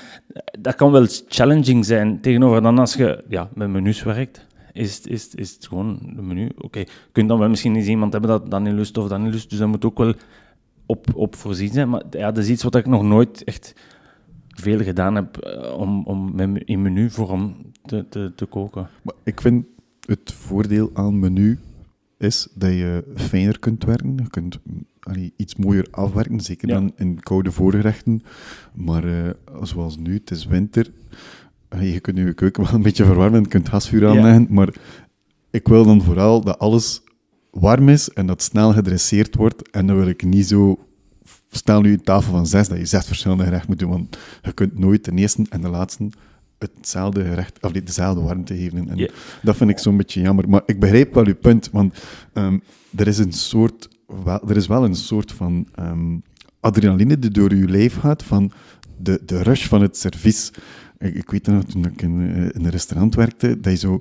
Speaker 2: dat kan wel challenging zijn tegenover dan als je ja, met menus werkt. Is, het- is, het- is het gewoon menu. Oké, je kunt dan wel misschien eens iemand hebben dat dan niet lust of dan niet lust. Dus dat moet ook wel op, op voorzien zijn. Maar ja, dat is iets wat ik nog nooit echt veel gedaan heb eh, om, om in menuvorm te, te, te koken.
Speaker 1: Maar ik vind het voordeel aan menu is dat je fijner kunt werken. Je kunt allee, iets mooier afwerken, zeker
Speaker 2: Ja.
Speaker 1: dan in koude voorgerechten. Maar eh, zoals nu, het is winter. Je kunt je keuken wel een beetje verwarmen, je kunt gasvuur
Speaker 2: Ja.
Speaker 1: aanleggen. Maar ik wil dan vooral dat alles warm is en dat snel gedresseerd wordt. En dan wil ik niet zo... Stel nu een tafel van zes, dat je zes verschillende gerechten moet doen. Want je kunt nooit de eerste en de laatste hetzelfde gerecht, of dezelfde warmte geven. En dat vind ik zo'n beetje jammer. Maar ik begrijp wel uw punt, want ehm, er, is een soort, wel, er is wel een soort van ehm, adrenaline die door uw lijf gaat, van de, de rush van het servies. Ik, weet nog, toen ik in, eh, in een restaurant werkte, dat je zo...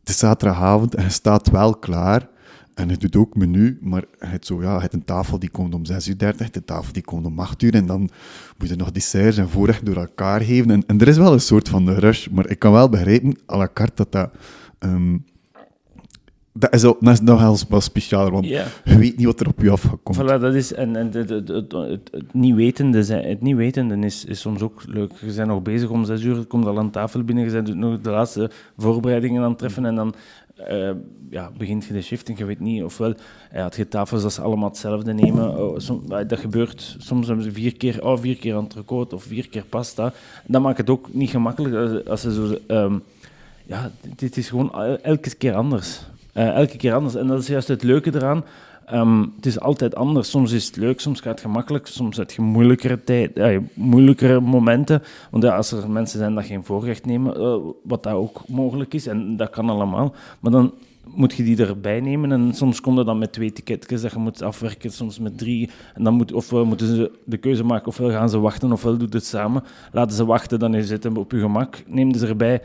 Speaker 1: Het is zaterdagavond en je staat wel klaar. En je doet ook menu, maar je hebt, zo, ja, je hebt een tafel die komt om 6 uur 30, de tafel die komt om 8 uur. En dan moet je nog desserts en voorrecht door elkaar geven. En, er is wel een soort van rush, maar ik kan wel begrijpen, à la carte, dat dat... ehm, dat is, al, dat is wel speciaal, want je weet niet wat er op je af gaat komen.
Speaker 2: Voilà, dat is, en, en het, het, het, niet wetende, zijn- het niet wetende is, is soms ook leuk. Je bent nog bezig om zes uur, je komt al aan tafel binnen, je bent nog de laatste voorbereidingen aan het treffen en dan eh, ja, begint je de shift en je weet niet, ofwel ja, het je tafels dat ze allemaal hetzelfde nemen. Oh, som- ah, dat gebeurt, soms hebben ze vier keer, oh, vier keer entrecote of vier keer pasta. Dat maakt het ook niet gemakkelijk als, als ze zo... ehm, ja, dit- is gewoon el- elke keer anders. Eh, elke keer anders. En dat is juist het leuke eraan. Ehm, het is altijd anders. Soms is het leuk, soms gaat het gemakkelijk, soms heb je moeilijkere, tijd, eh, moeilijkere momenten. Want ja, als er mensen zijn dat geen voorrecht nemen, eh, wat dat ook mogelijk is, en dat kan allemaal, maar dan moet je die erbij nemen. En soms komt het dan met twee ticketjes dat je moet afwerken, soms met drie. En dan moet, ofwel moeten ze de keuze maken, ofwel gaan ze wachten, ofwel doen het samen. Laten ze wachten, dan is het op je gemak. Neem ze erbij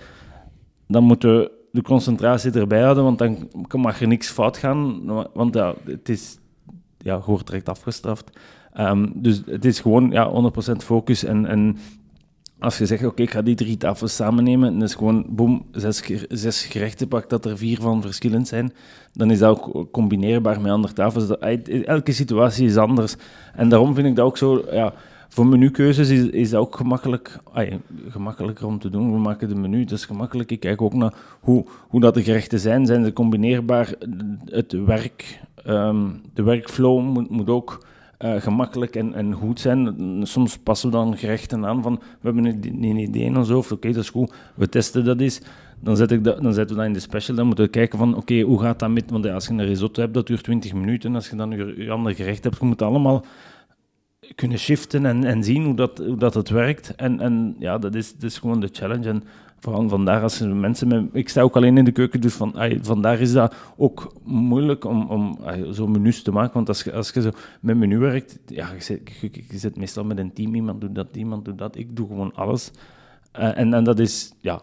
Speaker 2: dan moeten de concentratie erbij houden, want dan mag er niks fout gaan. Want ja, het is, ja, je wordt direct afgestraft. Ehm, dus het is gewoon ja, 100% focus. En, en als je zegt, oké, ik ga die drie tafels samen nemen, dan is gewoon, boem, zes, zes gerechten pak dat er vier van verschillend zijn, dan is dat ook combineerbaar met andere tafels. Dat- Elke situatie is anders. En daarom vind ik dat ook zo, ja, voor menukeuzes is, is dat ook gemakkelijk, ai, gemakkelijker om te doen. We maken de menu, dat is gemakkelijk. Ik kijk ook naar hoe, hoe dat de gerechten zijn. Zijn ze combineerbaar? Het werk, ehm, de workflow moet, moet ook eh, gemakkelijk en, en goed zijn. Soms passen we dan gerechten aan van, we hebben een, een idee in ons hoofd, oké, dat is goed, we testen dat eens. Dan, zet ik dat, dan zetten we dat in de special, dan moeten we kijken van, oké, hoe gaat dat met... Want als je een risotto hebt, dat duurt 20 minuten. Als je dan je, je ander gerecht hebt, je moet allemaal kunnen shiften en, en zien hoe dat, hoe dat het werkt. En, en ja, dat is, dat is gewoon de challenge. En vooral vandaar als mensen met... Ik sta ook alleen in de keuken, dus van, ay, vandaar is dat ook moeilijk om, om ay, zo menus te maken. Want als je, als je zo met menu werkt, ja, je zit, meestal met een team. Iemand doet dat, iemand doet dat. Ik doe gewoon alles. Eh, en, en dat is, ja,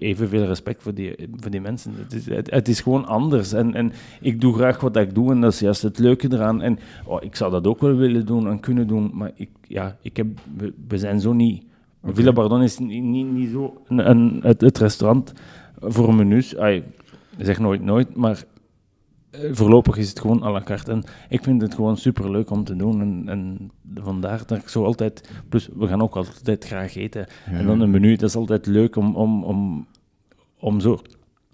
Speaker 2: evenveel respect voor die, voor die mensen. Het is, het, het is gewoon anders. En, en ik doe graag wat ik doe en dat is juist het leuke eraan. En oh, ik zou dat ook wel willen doen en kunnen doen, maar ik, ja, ik heb, we, we zijn zo niet... Villa Bardon is niet, niet, niet zo een, een, het, het restaurant voor menus. Ay, ik zeg nooit nooit, maar voorlopig is het gewoon à la carte. En ik vind het gewoon superleuk om te doen. En, en vandaar dat ik zo altijd... Plus, we gaan ook altijd graag eten.
Speaker 1: Ja.
Speaker 2: En dan een menu, dat is altijd leuk om, om, om, om zo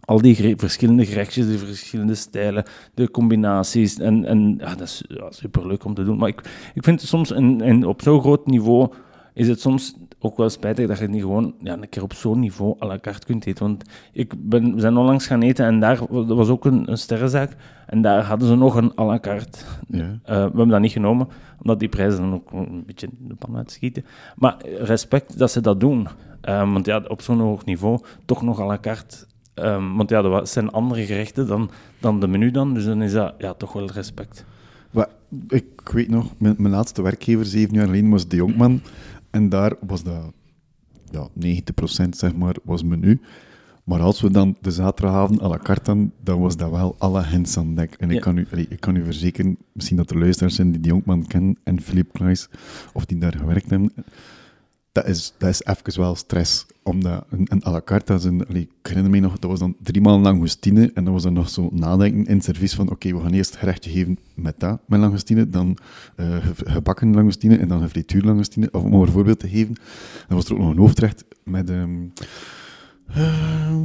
Speaker 2: al die gere- verschillende gerechtjes, de verschillende stijlen, de combinaties. En, en ja, dat is ja, superleuk om te doen. Maar ik, ik vind het soms, in, in, op zo'n groot niveau, is het soms ook wel spijtig dat je niet gewoon ja, een keer op zo'n niveau à la carte kunt eten. Want ik ben, we zijn onlangs gaan eten en daar dat was ook een, een sterrenzaak. En daar hadden ze nog een à la carte.
Speaker 1: Ja.
Speaker 2: Eh, we hebben dat niet genomen, omdat die prijzen dan ook een beetje de pan uitschieten. Maar respect dat ze dat doen. Ehm, want ja, op zo'n hoog niveau toch nog à la carte. Ehm, want ja, dat zijn andere gerechten dan, dan de menu dan. Dus dan is dat ja, toch wel respect.
Speaker 1: Maar ik weet nog, mijn, mijn laatste werkgever, zeven jaar geleden, was de Jonkman. En daar was dat ja, 90% zeg maar, was menu. Maar als we dan de zaterdagavond à la carte hadden, dan was dat wel alle hens aan dek. En
Speaker 2: Ja.
Speaker 1: ik, kan u, allee, ik kan u verzekeren, misschien dat er luisteraars zijn die die Jonkman kennen en Philippe Kluis, of die daar gewerkt hebben. Dat is, dat is even wel stress. Omdat een, een à la carte, dat ik herinner me nog, dat was dan drie maal langoustine en dan was er nog zo nadenken in het servies van oké, we gaan eerst gerechtje geven met dat, met langoustine, dan uh, gebakken langoustine en dan gefrituur langoustine, of om een voorbeeld te geven. Dan was er ook nog een hoofdrecht met... Um, uh,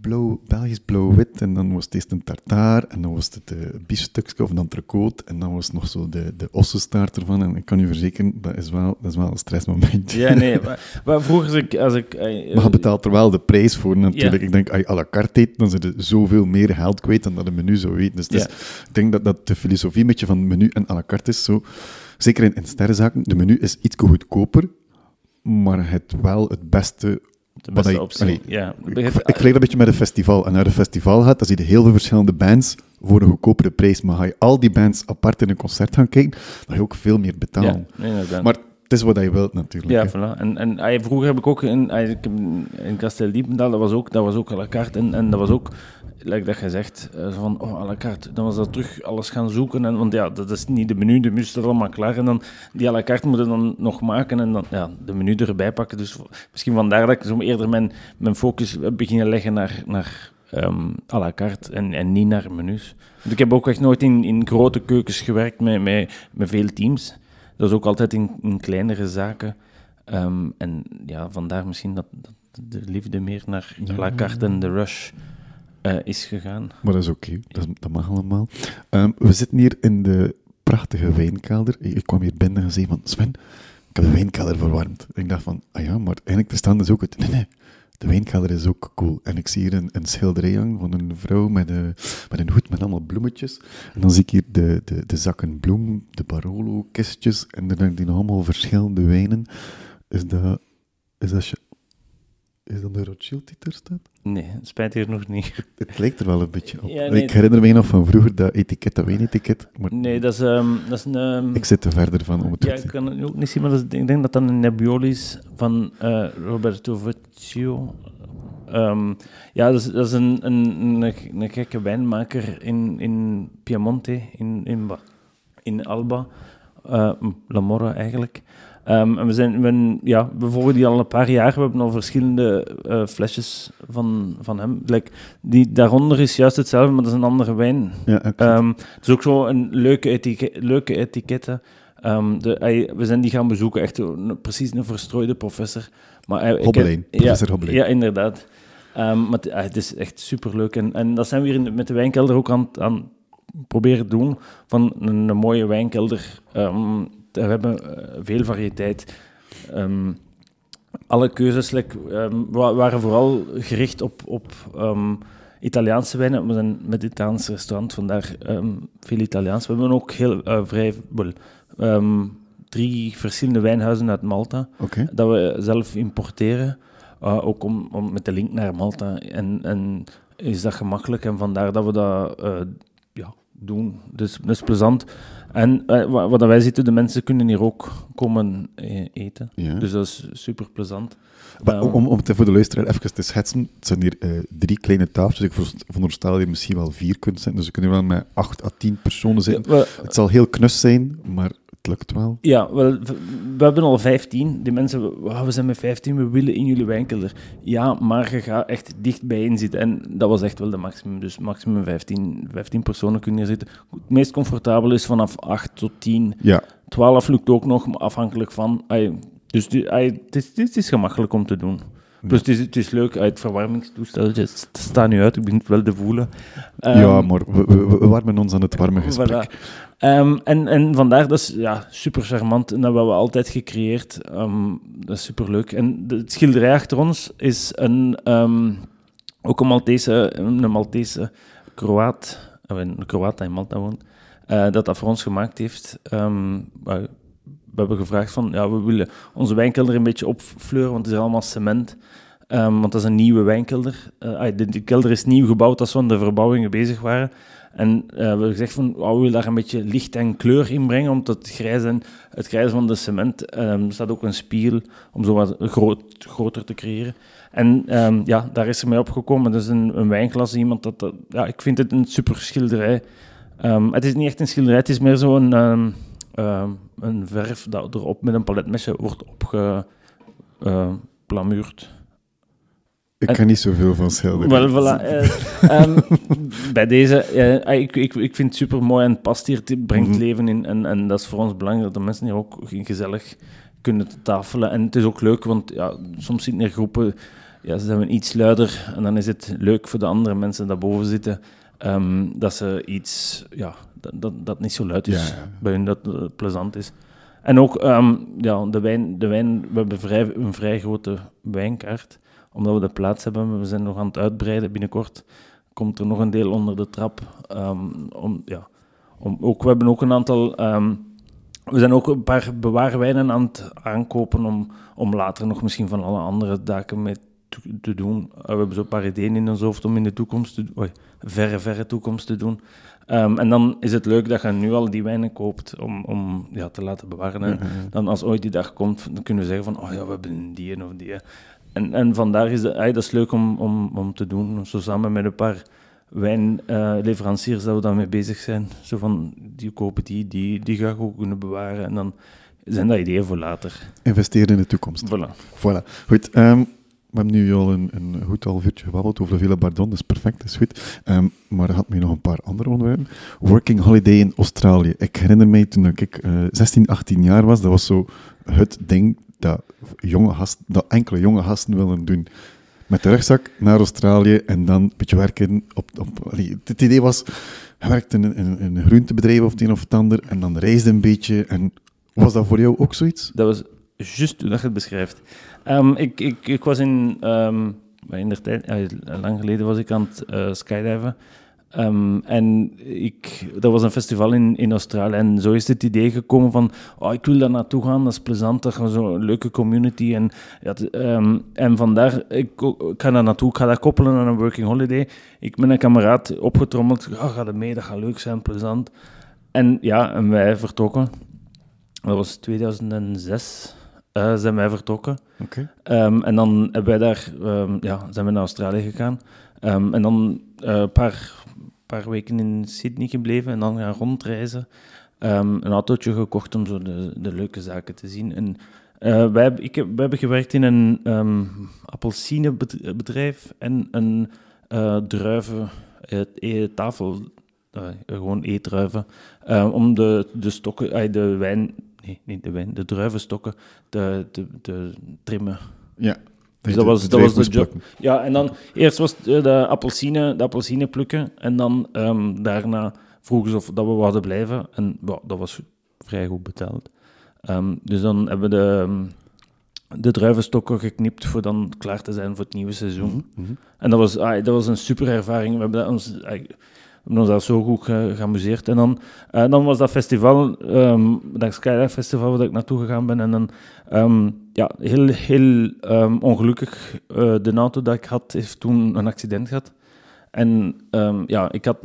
Speaker 1: blauw, Belgisch blauw-wit. En dan was het eerst een tartaar. En dan was het de uh, biefstukje of een entrecote. En dan was het nog zo de, de ossenstaart ervan. En ik kan u verzekeren, dat is wel, dat is wel een stressmomentje.
Speaker 2: Ja, nee. *laughs* Maar, maar vroeger als ik... Als ik
Speaker 1: uh, maar je betaalt er wel de prijs voor natuurlijk. Ja. Ik denk, als je à la carte eet, dan zit je zoveel meer geld kwijt dan dat een menu zou weten. Dus, dus ik denk dat, dat de filosofie een beetje van menu en à la carte is zo... Zeker in, in sterrenzaken, de menu is iets goedkoper, maar het wel het beste
Speaker 2: de beste ik, optie. Allee, ja.
Speaker 1: Ik, ik vergelijk dat een beetje met een festival. En naar een festival gaat, dan zie je heel veel verschillende bands voor een goedkopere prijs. Maar ga je al die bands apart in een concert gaan kijken, dan ga je ook veel meer betalen.
Speaker 2: Ja,
Speaker 1: maar het is wat je wilt natuurlijk.
Speaker 2: Ja, voilà. En, en vroeger heb ik ook in, in Castel Diependal, dat was ook, dat was ook à la carte. En, en dat was ook like dat je zegt, uh, van oh, à la carte. Dan was dat terug alles gaan zoeken. En, want ja, dat is niet de menu, de menu staat allemaal klaar. En dan die à la carte moeten dan nog maken en dan ja, de menu erbij pakken. Dus misschien vandaar dat ik zo eerder mijn, mijn focus beginnen leggen naar, naar um, à la carte en, en niet naar menus. Want ik heb ook echt nooit in, in grote keukens gewerkt met, met, met veel teams. Dat is ook altijd in, in kleinere zaken. Um, en ja, vandaar misschien dat, dat de liefde meer naar à la carte en de rush uh, is gegaan.
Speaker 1: Maar dat is oké, dat, mag allemaal. Um, we zitten hier in de prachtige wijnkelder. Ik kwam hier binnen en zei van, Sven, ik heb de wijnkelder verwarmd. En ik dacht van, ah ja, maar eigenlijk te staan is ook het. Nee, nee, de wijnkelder is ook cool. En ik zie hier een, een schilderij van een vrouw met, een, met een hoed met allemaal bloemetjes. En dan zie ik hier de, de, de zakken bloem, de Barolo-kistjes en dan denk ik nog allemaal verschillende wijnen. Is dat, is dat is dat de Rothschild die er staat?
Speaker 2: Nee, spijt hier nog niet.
Speaker 1: Het, lijkt er wel een beetje op. Ja, nee, ik herinner me nog van vroeger dat etiket, dat wijnetiket. Maar
Speaker 2: nee, dat is, um, dat is een... Um,
Speaker 1: ik zit er verder van om het
Speaker 2: ja, te Ja, ik kan het ook niet zien, maar is, ik denk dat dat een Nebbioli is van uh, Roberto Vecchio. Um, ja, dat is, dat is een, een, een, een, gekke wijnmaker in, in Piemonte, in, in, in Alba. Uh, La Morra eigenlijk. Um, en we, zijn, we, ja, we volgen die al een paar jaar. We hebben al verschillende uh, flesjes van, van hem. Like, die, daaronder is juist hetzelfde, maar dat is een andere wijn.
Speaker 1: Ja,
Speaker 2: um, het is ook zo een leuke, etikette. leuke etiketten. Um, de, hij, we zijn die gaan bezoeken, echt een, precies een verstrooide professor. Maar hij,
Speaker 1: Hobbeleen, professor
Speaker 2: ja,
Speaker 1: Hobbeleen.
Speaker 2: Ja, inderdaad. Um, maar het, het, is echt superleuk. En, en dat zijn we hier met de wijnkelder ook aan, aan proberen doen. Van een, een mooie wijnkelder we hebben uh, veel variëteit. Um, alle keuzes um, waren vooral gericht op, op um, Italiaanse wijnen. We zijn met het restaurant, vandaar veel Italiaans. We hebben ook heel uh, vrij... drie verschillende wijnhuizen uit Malta,
Speaker 1: okay.
Speaker 2: dat we zelf importeren. Uh, ook om, om, met de link naar Malta. En, en is dat gemakkelijk en vandaar dat we dat ja, doen. Dus dat is plezant. En uh, wat wij zitten, de mensen kunnen hier ook komen eh, eten.
Speaker 1: Ja.
Speaker 2: Dus dat is super plezant.
Speaker 1: Maar, um, om, om het voor de luisteraar even te schetsen, het zijn hier uh, drie kleine tafels. Ik veronderstel dat je misschien wel vier kunt zijn. Dus we kunnen wel met acht à tien personen. Ja, well, het zal heel knus zijn, maar lukt wel.
Speaker 2: Ja, wel, we hebben al 15. Die mensen, wow, we zijn met 15, we willen in jullie wijnkelder. Ja, maar je gaat echt dicht bijeen zitten. En dat was echt wel de maximum. Dus maximum 15, 15 personen kunnen hier zitten. Het meest comfortabel is vanaf 8 tot 10.
Speaker 1: Ja.
Speaker 2: 12 lukt ook nog, afhankelijk van... Ay, dus die, ay, het, is, het is gemakkelijk om te doen. Plus het is, het is leuk, uit het verwarmingstoesteltje het staat nu uit, ik begin het wel te voelen.
Speaker 1: Um, ja, maar we, we, we, warmen ons aan het warme gesprek.
Speaker 2: Voilà. Um, en, en vandaar, dat is ja, super charmant en dat hebben we altijd gecreëerd. Um, dat is super leuk. En de, het schilderij achter ons is een, ook een Maltese, een Maltese Kroaat, een Kroaat die in Malta woont, uh, dat dat voor ons gemaakt heeft we hebben gevraagd van, ja, we willen onze wijnkelder een beetje opfleuren, want het is allemaal cement. Um, want dat is een nieuwe wijnkelder. Uh, de, de, kelder is nieuw gebouwd als we aan de verbouwingen bezig waren. En uh, we hebben gezegd van, oh, we willen daar een beetje licht en kleur in brengen, omdat het en, het grijs van de cement, er staat ook een spiegel om zo wat groot, groter te creëren. En um, ja, daar is er mee opgekomen. Is een, een wijnglas, iemand dat, ja, ik vind het een super schilderij. het is niet echt een schilderij, het is meer zo'n uh, een verf dat erop met een paletmesje wordt opge, uh, Plamuurt.
Speaker 1: Ik kan niet zoveel van schilderen.
Speaker 2: Wel, voilà. Uh, um, *laughs* bij deze, uh, ik, ik, ik vind het super mooi en past hier, het brengt mm -hmm. leven in. En, en dat is voor ons belangrijk dat de mensen hier ook gezellig kunnen tafelen. En het is ook leuk, want ja, soms zitten er groepen, ja, ze zijn iets luider. En dan is het leuk voor de andere mensen die boven zitten, um, dat ze iets, ja, dat, dat, dat niet zo luid is
Speaker 1: Ja, ja.
Speaker 2: bij hun, dat het plezant is. En ook ehm, ja, de, wijn, de wijn, we hebben vrij, een vrij grote wijnkaart, omdat we de plaats hebben. We zijn nog aan het uitbreiden. Binnenkort komt er nog een deel onder de trap. ehm, om, ja, om, ook, we hebben ook een aantal... ehm, we zijn ook een paar bewaarwijnen aan het aankopen om, om later nog misschien van alle andere daken mee te, doen. Eh, we hebben zo'n paar ideeën in ons hoofd om in de toekomst, te, oei, verre, verre toekomst te doen. Ehm, en dan is het leuk dat je nu al die wijnen koopt om, om ja, te laten bewaren. En
Speaker 1: ja.
Speaker 2: dan als ooit die dag komt, dan kunnen we zeggen van, oh ja, we hebben die en of die. En, en vandaar is het, dat is leuk om, om, om te doen, zo samen met een paar wijnleveranciers dat we daarmee bezig zijn. Zo van, die kopen die, die, die ga ik ook kunnen bewaren. En dan zijn dat ideeën voor later.
Speaker 1: Investeren in de toekomst.
Speaker 2: Voilà.
Speaker 1: Voilà. Goed. ehm, we hebben nu al een, een goed half uurtje gebabbeld over de Villa Bardon. Dat is perfect, dat is goed. Ehm, maar er had me nog een paar andere onderwerpen. Working Holiday in Australië. Ik herinner mij toen ik eh 16, 18 jaar was, dat was zo het ding dat, jonge dat enkele jonge gasten willen doen. Met de rugzak naar Australië en dan een beetje werken op... op het idee was, je werkte in, in, een- groentebedrijf of het een of het ander en dan reisde een beetje. En was dat voor jou ook zoiets?
Speaker 2: Dat was juist hoe je het beschrijft. Ehm, ik, ik, ik was in, ehm, in der tijd, eh, lang geleden was ik aan het eh, skydiven. Ehm, en ik, dat was een festival in, in Australië. En zo is het idee gekomen van, oh, ik wil daar naartoe gaan, dat is plezant, dat is zo'n leuke community. En, ja, ehm, en vandaar, ik, ik ga daar naartoe, ik ga dat koppelen aan een working holiday. Ik ben een kameraad opgetrommeld, ja, ga er mee, dat gaat leuk zijn, plezant. En ja, en wij vertrokken. Dat was 2006, eh, zijn wij vertrokken.
Speaker 1: Oké.
Speaker 2: Ehm, en dan hebben wij daar, ja, zijn we naar Australië gegaan. En dan eh, een paar, paar weken in Sydney gebleven en dan gaan rondreizen. Ehm, een autootje gekocht om zo de, de leuke zaken te zien. En eh, wij, ik heb, hebben gewerkt in een ehm appelsinebedrijf en een eh, druiven, eh, tafel, eh, gewoon eetdruiven, eh, om de, de stokken, de wijn, nee, niet de wijn, de druivenstokken te, te, te trimmen.
Speaker 1: Ja.
Speaker 2: Dus dat was,
Speaker 1: de
Speaker 2: dat was de job. Ja, en dan eerst was eh, de appelsine, de appelsine plukken. En dan ehm, daarna vroegen ze of dat we wouden blijven. En dat was vrij goed betaald. Ehm, dus dan hebben we de, ehm, de druivenstokken geknipt voor dan klaar te zijn voor het nieuwe seizoen.
Speaker 1: Mhm.
Speaker 2: En dat was, ah, dat was een super ervaring. We hebben dat ons, ah, we hebben ons daar zo goed ge- geamuseerd. En dan, eh, dan was dat festival, ehm dat Skydive Festival, waar ik naartoe gegaan ben. En dan, ja, heel, heel ehm, ongelukkig, eh, de auto dat ik had, heeft toen een accident gehad. En ehm, ja, ik had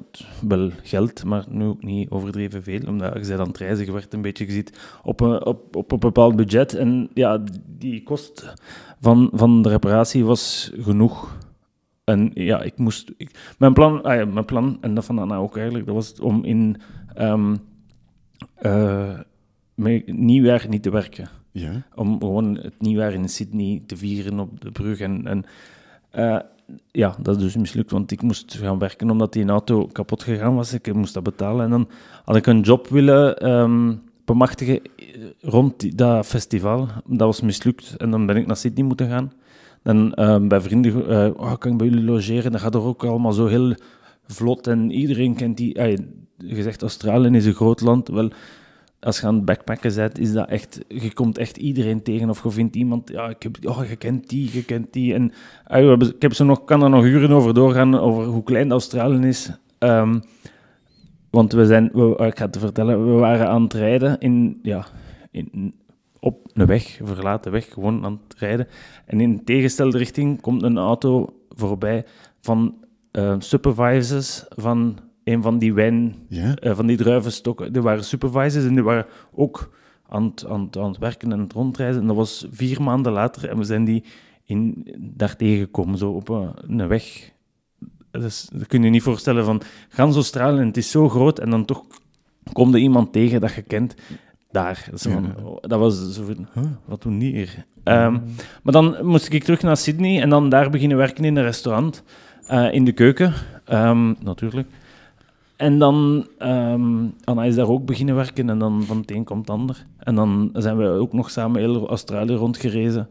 Speaker 2: wel geld, maar nu ook niet overdreven veel, omdat je bent aan het reizen, werd een beetje gezien op een, op, op een bepaald budget. En ja, die kost van, van de reparatie was genoeg. En ja, ik moest... Ik, mijn, plan, ah mijn plan, en dat van Anna ook eigenlijk, dat was om in eh, met nieuwjaar niet te werken.
Speaker 1: Ja.
Speaker 2: Om gewoon het nieuwjaar in Sydney te vieren op de brug. En, en eh, ja, dat is dus mislukt, want ik moest gaan werken omdat die auto kapot gegaan was. Ik moest dat betalen. En dan had ik een job willen ehm, bemachtigen eh, rond die- dat festival. Dat was mislukt. En dan ben ik naar Sydney moeten gaan. Dan ehm, bij vrienden, eh oh, kan ik bij jullie logeren? Dat gaat er ook allemaal zo heel vlot. En iedereen kent die... je zegt Australië is een groot land. Wel, als je aan het backpacken bent, is dat echt... Je komt echt iedereen tegen. Of je vindt iemand... Ja, ik heb, oh, je kent die, je kent die. En hebben- ik heb zo nog, kan er nog uren over doorgaan, over hoe klein Australië is. Ehm, want we zijn... We, ik ga het te vertellen. We waren aan het rijden in... Ja, in, op een weg, verlaten weg, gewoon aan het rijden. En in tegenstelde richting komt een auto voorbij van eh, supervisors van een van die wijn, eh, van die druivenstokken. Die waren supervisors en die waren ook aan het, aan, het, aan het werken en het rondreizen. En dat was vier maanden later en we zijn die in, daar tegengekomen, zo op een, een weg. Dus, dat kun je je niet voorstellen van gans Australië, en het is zo groot en dan toch komt er iemand tegen dat je kent. daar. Dat, is zo
Speaker 1: Ja.
Speaker 2: van, oh, dat was zo van, huh, wat doen die hier? Ehm, maar dan moest ik terug naar Sydney en dan daar beginnen werken in een restaurant, eh, in de keuken, ehm, natuurlijk. En dan, ehm Anna is daar ook beginnen werken en dan van het een komt het ander. En dan zijn we ook nog samen heel Australië rondgerezen.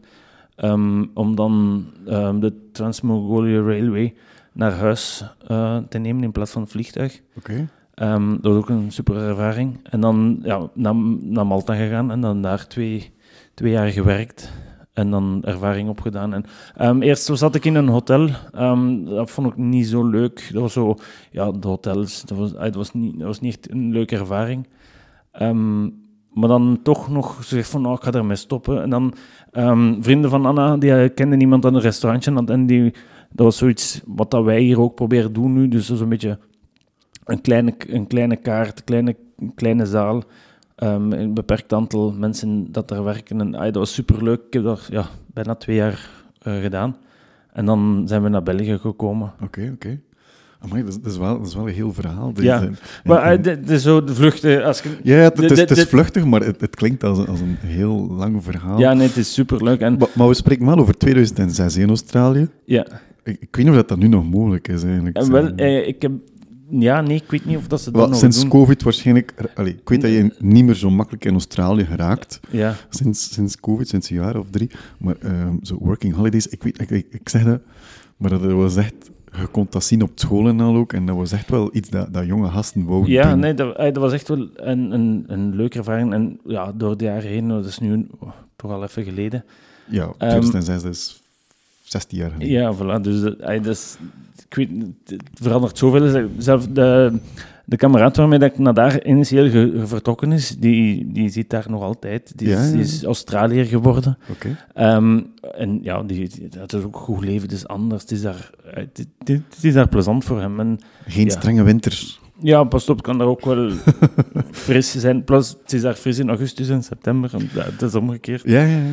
Speaker 2: ehm, om dan ehm, de Trans-Mongolia Railway naar huis eh, te nemen in plaats van het vliegtuig.
Speaker 1: Oké.
Speaker 2: Dat was ook een super ervaring. En dan ja, naar, naar Malta gegaan en dan daar twee, twee jaar gewerkt. En dan ervaring opgedaan. En, ehm, eerst zat ik in een hotel. Ehm, dat vond ik niet zo leuk. Dat was zo, ja, de hotels, dat was, ah, dat was, niet, was niet echt een leuke ervaring. Ehm, maar dan toch nog gezegd van, nou, ik ga ermee stoppen. En dan vrienden van Anna, die eh, kenden iemand aan een restaurantje. En die, dat was zoiets wat dat wij hier ook proberen doen nu. Dus dat is een beetje een kleine, een kleine kaart, een kleine, een kleine zaal. Ehm, een beperkt aantal mensen dat daar werken. En, ah, dat was superleuk. Ik heb dat ja, bijna twee jaar eh, gedaan. En dan zijn we naar België gekomen.
Speaker 1: Oké, oké. Amai, dat, is, dat, is wel, dat is wel een heel verhaal.
Speaker 2: Ja. Maar
Speaker 1: en-
Speaker 2: eh, de, de, zo de vluchten... Als je,
Speaker 1: ja, het, het is, het vluchtig, maar het, het klinkt als een, als een heel lang verhaal.
Speaker 2: ja, nee, het is superleuk. En,
Speaker 1: Maar, maar we spreken wel over 2006 in Australië.
Speaker 2: ja.
Speaker 1: Ik, ik weet niet of dat, dat nu nog mogelijk is, eigenlijk.
Speaker 2: En wel, eh, ik heb... Ja, nee, ik weet niet of dat ze dat
Speaker 1: Wel,
Speaker 2: nog
Speaker 1: sinds
Speaker 2: doen.
Speaker 1: COVID waarschijnlijk... Allee, ik weet dat je niet meer zo makkelijk in Australië geraakt.
Speaker 2: Ja,
Speaker 1: Sinds, sinds COVID, sinds een jaar of drie. Maar ehm, zo working holidays, ik weet... Ik, ik, zeg dat, maar dat was echt... Je kon dat zien op school en al ook. En dat was echt wel iets dat, dat jonge gasten wouden
Speaker 2: ja
Speaker 1: doen.
Speaker 2: nee, dat, eh, dat was echt wel een, een, een leuke ervaring. En ja, door de jaren heen, dat is nu oh, toch al even geleden.
Speaker 1: Ja, 2006, dat is 16 jaar geleden.
Speaker 2: Ja, voilà. Dus dat, ey, dat is, ik weet, het verandert zoveel. Zelf de, de kameraad waarmee dat ik naar daar initieel ge- ge- vertrokken is, die, die zit daar nog altijd. Die,
Speaker 1: Ja,
Speaker 2: is, die is Australiër geworden.
Speaker 1: Oké.
Speaker 2: Ehm, en ja, die, dat is ook goed leven, het is anders. Het is daar, het, het- het is daar plezant voor hem. En
Speaker 1: Geen
Speaker 2: Ja.
Speaker 1: strenge winters.
Speaker 2: ja, pas op, het kan daar ook wel *laughs* fris zijn. Plus, het is daar fris in augustus en september. En, ja, het is omgekeerd.
Speaker 1: Ja, ja, ja.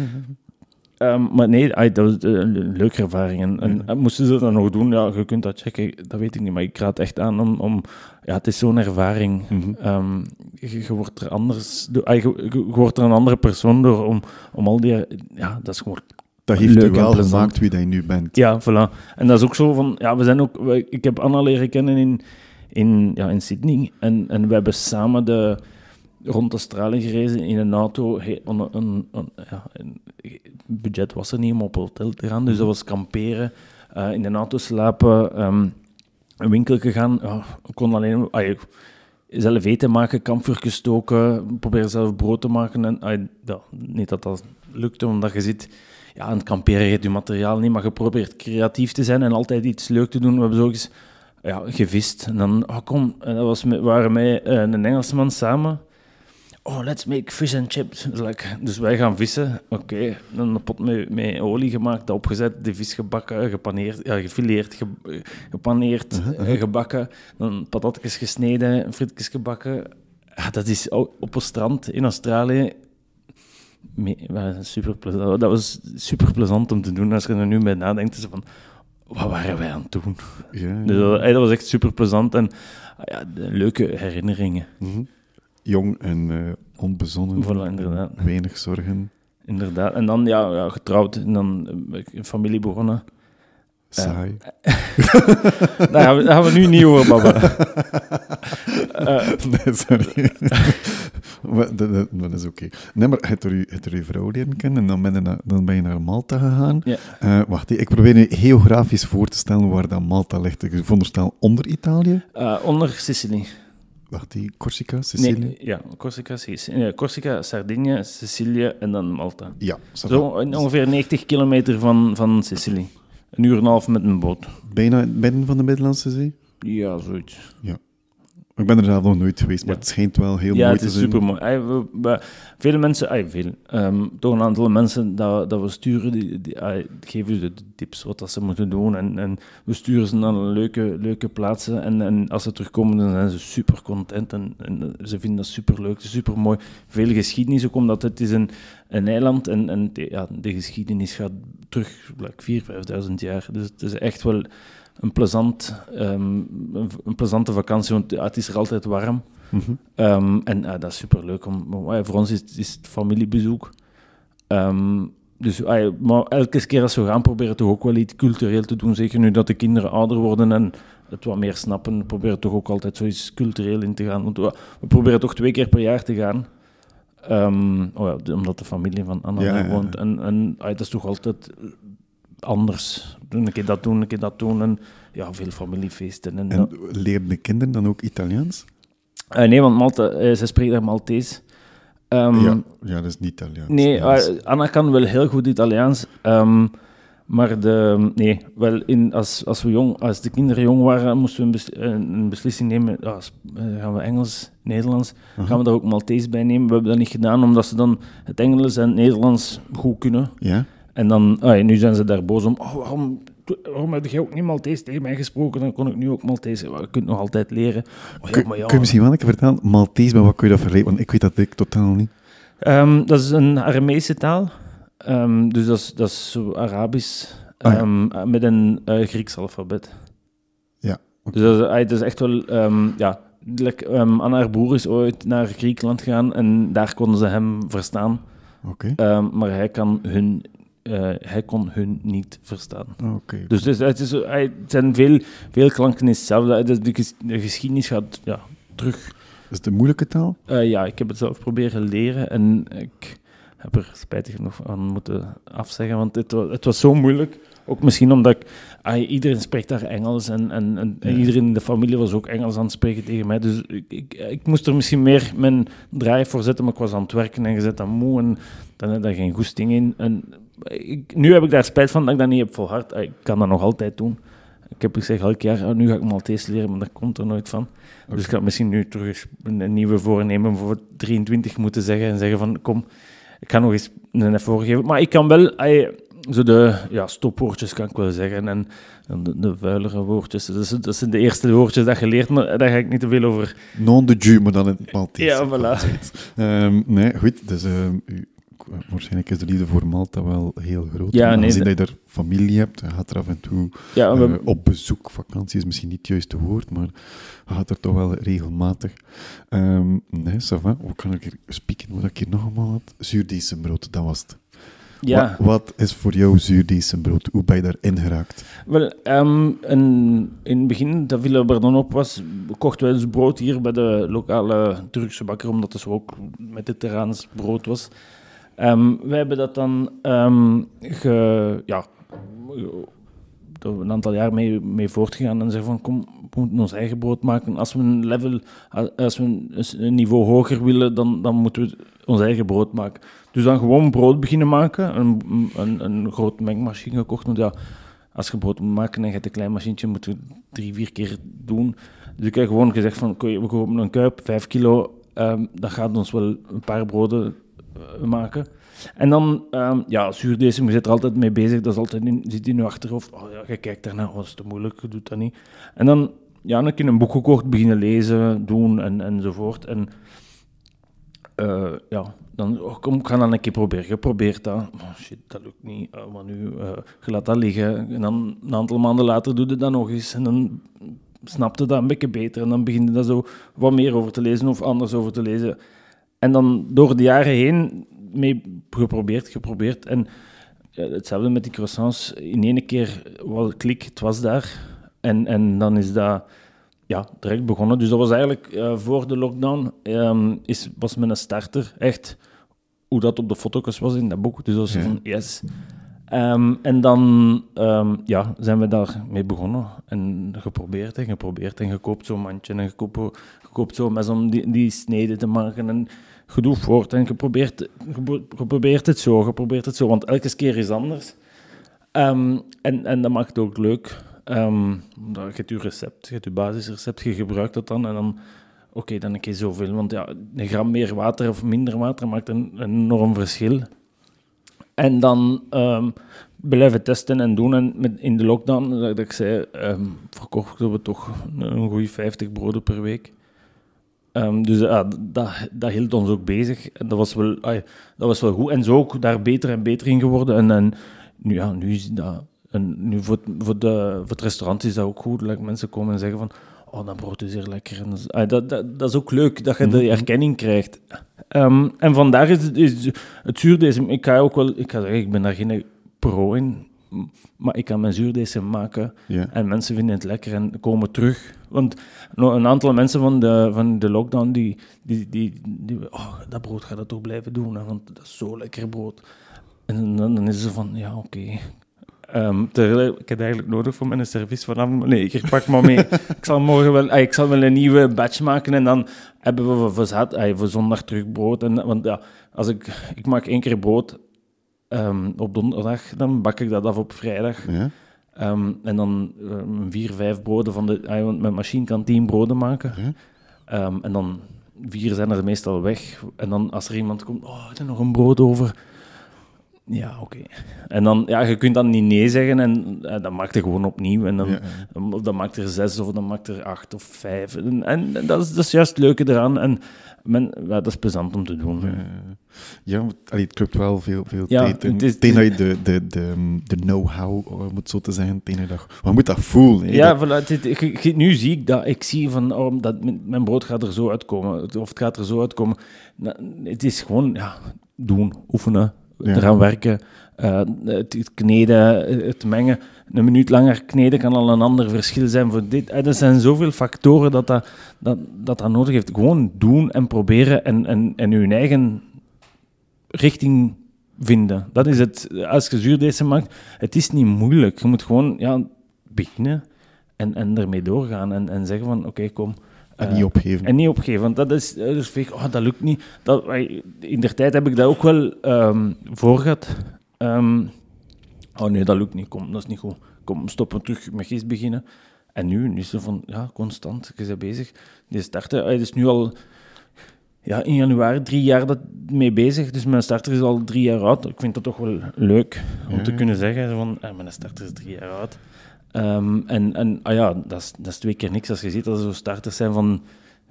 Speaker 2: Ehm, maar nee, dat was een, een leuke ervaring. En, moesten ze dat nog doen? Ja, je kunt dat checken, dat weet ik niet. Maar ik raad echt aan om... om ja, het is zo'n ervaring.
Speaker 1: Mhm.
Speaker 2: Ehm, je, je wordt er anders... ai, je, je- je wordt er een andere persoon door om, om al die... Ja, dat is gewoon...
Speaker 1: Dat heeft
Speaker 2: en
Speaker 1: wel gemaakt wie dat je nu bent.
Speaker 2: Ja, voilà. En dat is ook zo van... Ja, we zijn ook... wij- ik heb Anna leren kennen in, in, ja, in Sydney. En, en we hebben samen de... Rond Australië gerezen in een auto. He- een, een, een- ja, een- budget was er niet om op hotel te gaan, dus dat was kamperen, eh, in de auto slapen, ehm, een winkel gegaan. Ik kon alleen ah, zelf eten maken, kampvuur gestoken, proberen zelf brood te maken. En, ja, niet dat dat lukte, omdat je zit... Ja, aan het kamperen je materiaal niet, maar je probeert creatief te zijn en altijd iets leuk te doen. We hebben zo eens ja, gevist. En dan, oh kom, en dat was met, waren wij eh, een Engelsman samen. Oh, let's make fish and chips. Dus, wij gaan vissen. Oké, dan een pot met, met olie gemaakt, opgezet, de vis gebakken, gepaneerd, ja, gefileerd, ge- gepaneerd, eh, gebakken. Dan patatjes gesneden, frietjes gebakken. Ja, dat is op een strand in Australië. Super plezant. Dat was super plezant om te doen. Als je er nu bij nadenkt, is van, wat waren wij aan het doen?
Speaker 1: Ja,
Speaker 2: Dus dat, eh, dat was echt super plezant en ah ja, leuke herinneringen.
Speaker 1: Mhm. Jong en eh, onbezonnen.
Speaker 2: Voilà, inderdaad.
Speaker 1: Weinig zorgen.
Speaker 2: Inderdaad. En dan ja, ja getrouwd en dan eh, een familie begonnen.
Speaker 1: Saai. *laughs*
Speaker 2: Daar gaan we, daar gaan we nu niet over babbelen. *laughs* Eh,
Speaker 1: nee, sorry. *laughs* maar, dat, dat, dat is oké. Nee, maar het er het er je vrouw leren kennen en dan ben je naar, dan ben je naar Malta gegaan.
Speaker 2: ja.
Speaker 1: Eh, wacht, ik probeer nu geografisch voor te stellen waar dat Malta ligt. Ik veronderstel onder Italië.
Speaker 2: Eh, onder Sicilië.
Speaker 1: Wacht, die Corsica, Sicilië?
Speaker 2: Nee, ja, Corsica, Sicilië. Corsica, Sardinië, Sicilië en dan Malta.
Speaker 1: Ja.
Speaker 2: Zo ongeveer 90 kilometer van, van Sicilië. Een uur en een half met een boot.
Speaker 1: Bijna in het midden van de Middellandse Zee.
Speaker 2: Ja, zoiets.
Speaker 1: Ik ben er zelf nog nooit geweest, maar
Speaker 2: Ja.
Speaker 1: het schijnt wel heel
Speaker 2: ja,
Speaker 1: mooi
Speaker 2: het
Speaker 1: te
Speaker 2: is
Speaker 1: zijn.
Speaker 2: super mooi. Veel mensen, ay, veel, ehm, toch een aantal mensen dat, dat we sturen, die, die ay, geven ze de tips wat dat ze moeten doen. En, en we sturen ze naar leuke, leuke plaatsen. En, en als ze terugkomen, dan zijn ze super content. En, en ze vinden dat super leuk, super mooi. Veel geschiedenis ook, omdat het is een, een eiland en, en de, ja, de geschiedenis gaat terug, like 4.000, 5.000 jaar. Dus het is echt wel een, plezant, ehm, een, plezante vakantie, want ja, het is er altijd warm.
Speaker 1: Mhm.
Speaker 2: Ehm, en eh, dat is superleuk. Om, om- eh, voor ons is, is het familiebezoek. Ehm, dus, eh, maar elke keer als we gaan proberen toch ook wel iets cultureel te doen. Zeker nu dat de kinderen ouder worden en het wat meer snappen. We proberen toch ook altijd zoiets cultureel in te gaan. Want we, we proberen toch twee keer per jaar te gaan. Oh ja, omdat de familie van Anna
Speaker 1: Ja,
Speaker 2: woont. En, en ah, dat is toch altijd anders. Doen een keer dat doen, een keer dat doen. En ja, veel familiefeesten. En,
Speaker 1: En leren de kinderen dan ook Italiaans?
Speaker 2: Eh, nee, want Malta, eh, ze spreekt daar Maltees. Ehm,
Speaker 1: ja, ja, dat is niet Italiaans.
Speaker 2: Nee, eh, Anna kan wel heel goed Italiaans. ehm, maar de, nee, wel in, als, als, we jong, als de kinderen jong waren, moesten we een, bes- een een beslissing nemen. Ja, gaan we Engels, Nederlands? Gaan we daar ook Maltees bij nemen? We hebben dat niet gedaan, omdat ze dan het Engels en het Nederlands goed kunnen.
Speaker 1: Ja?
Speaker 2: En dan, ah, nu zijn ze daar boos om. Oh, waarom, waarom heb je ook niet Maltees tegen mij gesproken? Dan kon ik nu ook Maltees. Ja, Je kunt nog altijd leren. Oh, ja, maar ja.
Speaker 1: kun je misschien wel een keer vertellen, Maltese, maar wat kun je dat vergelijken? Want ik weet dat ik totaal niet.
Speaker 2: Ehm, dat is een Aramese taal. Ehm, dus dat is, dat is Arabisch
Speaker 1: Ah, ja.
Speaker 2: ehm, eh, met een eh, Grieks alfabet.
Speaker 1: Ja.
Speaker 2: Dus dat is, dat is echt wel... ja, like, Anna haar broer is ooit naar Griekenland gegaan en daar konden ze hem verstaan.
Speaker 1: Oké.
Speaker 2: Ehm, maar hij, kan hun, eh, hij kon hun niet verstaan.
Speaker 1: Oké.
Speaker 2: Dus het, is, het, is, het zijn veel, veel klanken hetzelfde. De, de, ges- de geschiedenis gaat ja, terug
Speaker 1: Is het een moeilijke taal?
Speaker 2: Eh, ja, ik heb het zelf proberen leren en ik heb er spijtig genoeg aan moeten afzeggen, want het, het was zo moeilijk. Ook misschien omdat ik, ah, iedereen spreekt daar Engels en, en, en
Speaker 1: Ja.
Speaker 2: iedereen in de familie was ook Engels aan het spreken tegen mij. Dus ik, ik, ik moest er misschien meer mijn draai voor zetten, maar ik was aan het werken en gezet aan moe en dan had daar geen goesting in. En ik, nu heb ik daar spijt van dat ik dat niet heb volhard. Ik kan dat nog altijd doen. Ik heb gezegd elk jaar, ah, nu ga ik Maltese leren, maar dat komt er nooit van. Dus ik ga misschien nu terug een, nieuwe voornemen voor 23 moeten zeggen en zeggen van kom, ik ga nog eens een effort geven. Maar ik kan wel, zo de ja, stopwoordjes kan ik wel zeggen en, en de, de vuilere woordjes. Dat, zijn de eerste woordjes dat je leert, maar daar ga ik niet te veel over.
Speaker 1: Non de jus, maar dan in het Maltese.
Speaker 2: Ja, voilà.
Speaker 1: Ehm, nee, goed. Dus ehm, u- waarschijnlijk is de liefde voor Malta wel heel groot.
Speaker 2: Ja, nee,
Speaker 1: Aangezien
Speaker 2: dat-
Speaker 1: dat je er familie hebt, gaat er af en toe
Speaker 2: Ja, we,
Speaker 1: eh, op bezoek. Vakantie is misschien niet het juiste woord, maar gaat er toch wel regelmatig. Ehm nee, ça va. Hoe kan ik hier spieken? Wat ik hier nog allemaal had? Zuurdesembrood, dat was het.
Speaker 2: Ja.
Speaker 1: Wat, wat is voor jou zuurdesembrood? Hoe ben je daarin geraakt?
Speaker 2: Wel, ehm, een- in het begin, dat Villa Berdon op was, kochten wij dus brood hier bij de lokale Turkse bakker, omdat het zo ook mediterraans brood was. Ehm wij hebben dat dan ehm, ge, ja, een aantal jaar mee, mee voortgegaan en zeggen van kom, we moeten ons eigen brood maken. Als we een level, als we een niveau hoger willen, dan, dan moeten we ons eigen brood maken. Dus dan gewoon brood beginnen maken, een, een, een groot mengmachine gekocht, want ja, als je brood moet maken en je hebt een klein machientje, moet je drie, vier keer doen. Dus ik heb gewoon gezegd van, we kopen een kuip, vijf kilo, ehm, dat gaat ons wel een paar broden eh, maken. En dan, ehm ja, zuurdesem, je zit er altijd mee bezig, dat is altijd in, zit in je achterhoofd. Oh ja, je kijkt daarna, oh, dat is te moeilijk, je doet dat niet. En dan, ja, dan heb ik een boek gekocht, beginnen lezen, doen en, enzovoort. En eh, ja, dan, oh, kom, ik ga dan een keer proberen. Je probeert dat. Oh, shit, dat lukt niet. Eh, maar nu, eh, je laat dat liggen. En dan een aantal maanden later doe je dat nog eens. En dan snapte dat een beetje beter. En dan begin je daar zo wat meer over te lezen of anders over te lezen. En dan door de jaren heen mee geprobeerd, geprobeerd. En hetzelfde met die croissants. In één keer was klik, het was daar. En, en dan is dat ja, direct begonnen. Dus dat was eigenlijk eh, voor de lockdown. ehm, is, was mijn starter echt hoe dat op de foto's was in dat boek. Dus dat was
Speaker 1: Ja.
Speaker 2: van yes. Ehm, en dan ehm, ja, zijn we daarmee begonnen. En geprobeerd en geprobeerd. En gekoopt zo'n mandje. En gekoopt, gekoopt zo'n mes om die, die snede te maken. En gedoe voort. En geprobeerd, gepro- geprobeerd het zo, geprobeerd het zo. Want elke keer is anders. En, en dat maakt het ook leuk. Omdat je hebt je recept, je hebt je basisrecept, je gebruikt dat dan en dan, oké, dan een keer zoveel. Want ja, een gram meer water of minder water maakt een, een enorm verschil. En dan ehm, blijven testen en doen. En met, in de lockdown, dat ik zei, ehm, verkochten we toch een, goede 50 broden per week. Dus ja, dat, dat hield ons ook bezig. En dat was wel, dat was wel goed. En zo ook daar beter en beter in geworden. En, en nu, ja, nu is dat... En nu voor, het- voor, de, voor het restaurant is dat ook goed. Like mensen komen en zeggen van... oh, dat brood is hier lekker. En dat, is- ah, dat, dat, dat is ook leuk, dat je de erkenning krijgt. Ehm, en vandaag is, het- is het zuurdesem, ik ga ook wel, ik ga zeggen, ik ben daar geen pro in, maar ik kan mijn zuurdesem maken en mensen vinden het lekker en komen terug. Want nog een aantal mensen van de, van de lockdown, die, die, die, die oh, dat brood gaat dat toch blijven doen, hè, want dat is zo lekker brood. En dan, dan is ze van, ja, oké. Ehm, terwijl ik heb eigenlijk nodig voor mijn service vanavond. Nee, ik pak maar mee. *laughs* ik zal morgen wel, ah, ik zal wel een nieuwe batch maken en dan hebben we voor, voor, zat- ah, voor zondag terug brood. En, want ja, als ik, ik maak één keer brood ehm, op donderdag, dan bak ik dat af op vrijdag.
Speaker 1: Ja.
Speaker 2: Ehm, en dan vier, vijf broden van de... ah, want mijn machine kan tien broden maken.
Speaker 1: Ja.
Speaker 2: Ehm, en dan vier zijn er meestal weg. En dan als er iemand komt, oh, er is nog een brood over. Ja, oké. En dan, ja, je kunt dan niet nee zeggen en eh, dan maakt er gewoon opnieuw. En dan,
Speaker 1: Ja.
Speaker 2: of dan maakt er zes of dan maakt er acht of vijf. En, en dat, is, dat is juist het leuke eraan. En men, ja, dat is plezant om te doen.
Speaker 1: Ja, allee, het klopt wel veel, veel
Speaker 2: Ja,
Speaker 1: tijd.
Speaker 2: het is-
Speaker 1: Tegen dat je de, de, de, de know-how, moet zo te zeggen, tegen dat je moet dat voelen. hè.
Speaker 2: Ja,
Speaker 1: Dat-
Speaker 2: voilà, nu zie ik dat. Ik zie van, oh, dat mijn, mijn brood gaat er zo uitkomen. Of het gaat er zo uitkomen. Nou, het is gewoon, ja, doen, oefenen,
Speaker 1: Ja.
Speaker 2: eraan werken. eh, het, kneden, het mengen. Een minuut langer kneden kan al een ander verschil zijn voor dit. Eh, Er zijn zoveel factoren dat dat, dat, dat, nodig heeft. Gewoon doen en proberen en, en, en je eigen richting vinden. Dat is het. Als je zuurdesem maakt, het is niet moeilijk. Je moet gewoon ja, beginnen en, en ermee doorgaan en, en zeggen van, oké, kom.
Speaker 1: En
Speaker 2: eh,
Speaker 1: niet opgeven.
Speaker 2: en niet opgeven, want dat is, dat is vaak, oh, dat lukt niet. Dat, in der tijd heb ik dat ook wel ehm voor gehad. Ehm, oh nee, dat lukt niet, kom, dat is niet goed. Kom, stoppen terug met gist beginnen. En nu, nu is het van, ja, constant, je bent bezig. Die starten, hij is nu al ja, in januari drie jaar dat mee bezig, dus mijn starter is al drie jaar oud. Ik vind dat toch wel leuk om te kunnen zeggen, van, eh, mijn starter is drie jaar oud. Ehm, en en ah ja, dat is, dat is twee keer niks als je ziet dat er zo starters zijn van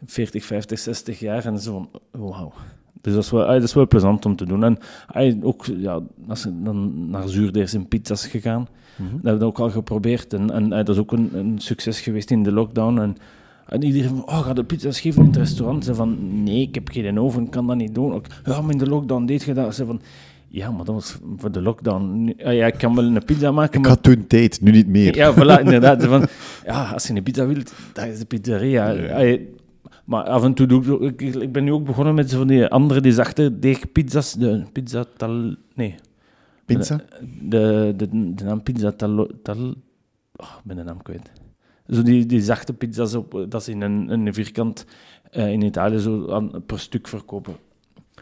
Speaker 2: 40, 50, 60 jaar en zo van, wauw. Dus dat is, wel, ah, dat is wel plezant om te doen. En ah, ook, ja, als je dan naar zuurdeers en pizza's gegaan,
Speaker 1: Mhm.
Speaker 2: dat hebben we ook al geprobeerd. En, en eh, dat is ook een, een succes geweest in de lockdown. En, en iedereen van, oh, ga de pizza's geven in het restaurant? Ze van, nee, ik heb geen oven, ik kan dat niet doen. Ook, ja, maar in de lockdown deed je dat. Ze van, ja, maar dat was voor de lockdown. Ah, ja, ik kan wel een pizza maken,
Speaker 1: Ik
Speaker 2: maar...
Speaker 1: had toen tijd, nu niet meer.
Speaker 2: Ja, voilà, *laughs* inderdaad. Van, ja, als je een pizza wilt, dat is de pizzeria.
Speaker 1: Ja.
Speaker 2: Maar af en toe doe ik, ik... Ik ben nu ook begonnen met zo van die andere, die zachte deegpizza's. De pizza tal... Nee,
Speaker 1: Pizza?
Speaker 2: de, de, de naam pizza tal... tal oh, ik ben de naam kwijt. Zo die, die zachte pizza's, op, dat ze in een, een vierkant eh, in Italië zo aan, per stuk verkopen.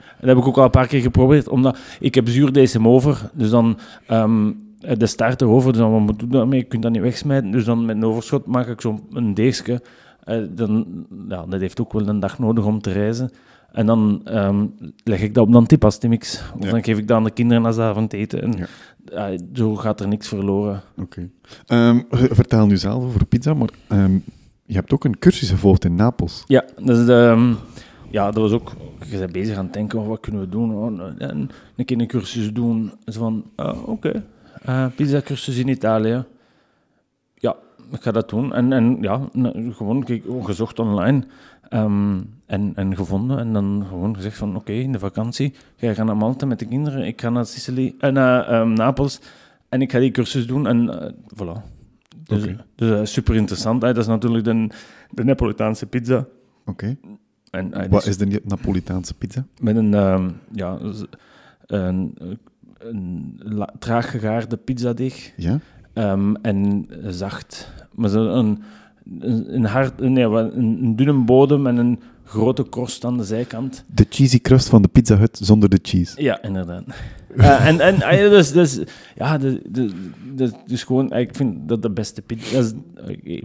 Speaker 2: En dat heb ik ook al een paar keer geprobeerd, omdat ik heb zuurdesem over, dus dan ehm, de starter over, dus dan wat moet je daarmee? Je kunt dat niet wegsmijten, dus dan met een overschot maak ik zo'n deegje. Eh, dan, ja, dat heeft ook wel een dag nodig om te reizen. En dan ehm, leg ik dat op dan tipastimix. Of
Speaker 1: Ja.
Speaker 2: dan geef ik dat aan de kinderen als ze avondeten. En
Speaker 1: Ja.
Speaker 2: ja, zo gaat er niks verloren.
Speaker 1: Oké. Ehm, vertel nu zelf over pizza, maar je hebt ook een cursus gevolgd in Napels.
Speaker 2: Ja, dus de, ehm, ja, dat was ook... Je bent bezig aan het denken, oh, wat kunnen we doen? Oh, en een keer een cursus doen. Zo van, ah, oké, eh, pizza-cursus in Italië. Ja, ik ga dat doen. En, en ja, gewoon kijk, gezocht online ehm, en, en gevonden. En dan gewoon gezegd van, oké, in de vakantie ga je naar Malta met de kinderen. Ik ga naar Sicilië, en naar ehm, Napels. En ik ga die cursus doen en eh, voilà. Dus,
Speaker 1: Oké.
Speaker 2: dus super interessant. Dat is natuurlijk de, de Napolitaanse pizza.
Speaker 1: Oké.
Speaker 2: En, eh,
Speaker 1: Wat
Speaker 2: dus
Speaker 1: is de Napolitaanse pizza?
Speaker 2: met een, ehm, ja, een, traag gegaarde pizzadeeg
Speaker 1: Ja?
Speaker 2: ehm, en zacht. Maar zo een, een, hard, nee, een dunne bodem en een grote korst aan de zijkant.
Speaker 1: De cheesy crust van de Pizza Hut zonder de cheese.
Speaker 2: Ja, inderdaad. *laughs* En en ah, dus, dus, ja, de, de, de, dus gewoon, eh, ik vind dat de beste pizza. is-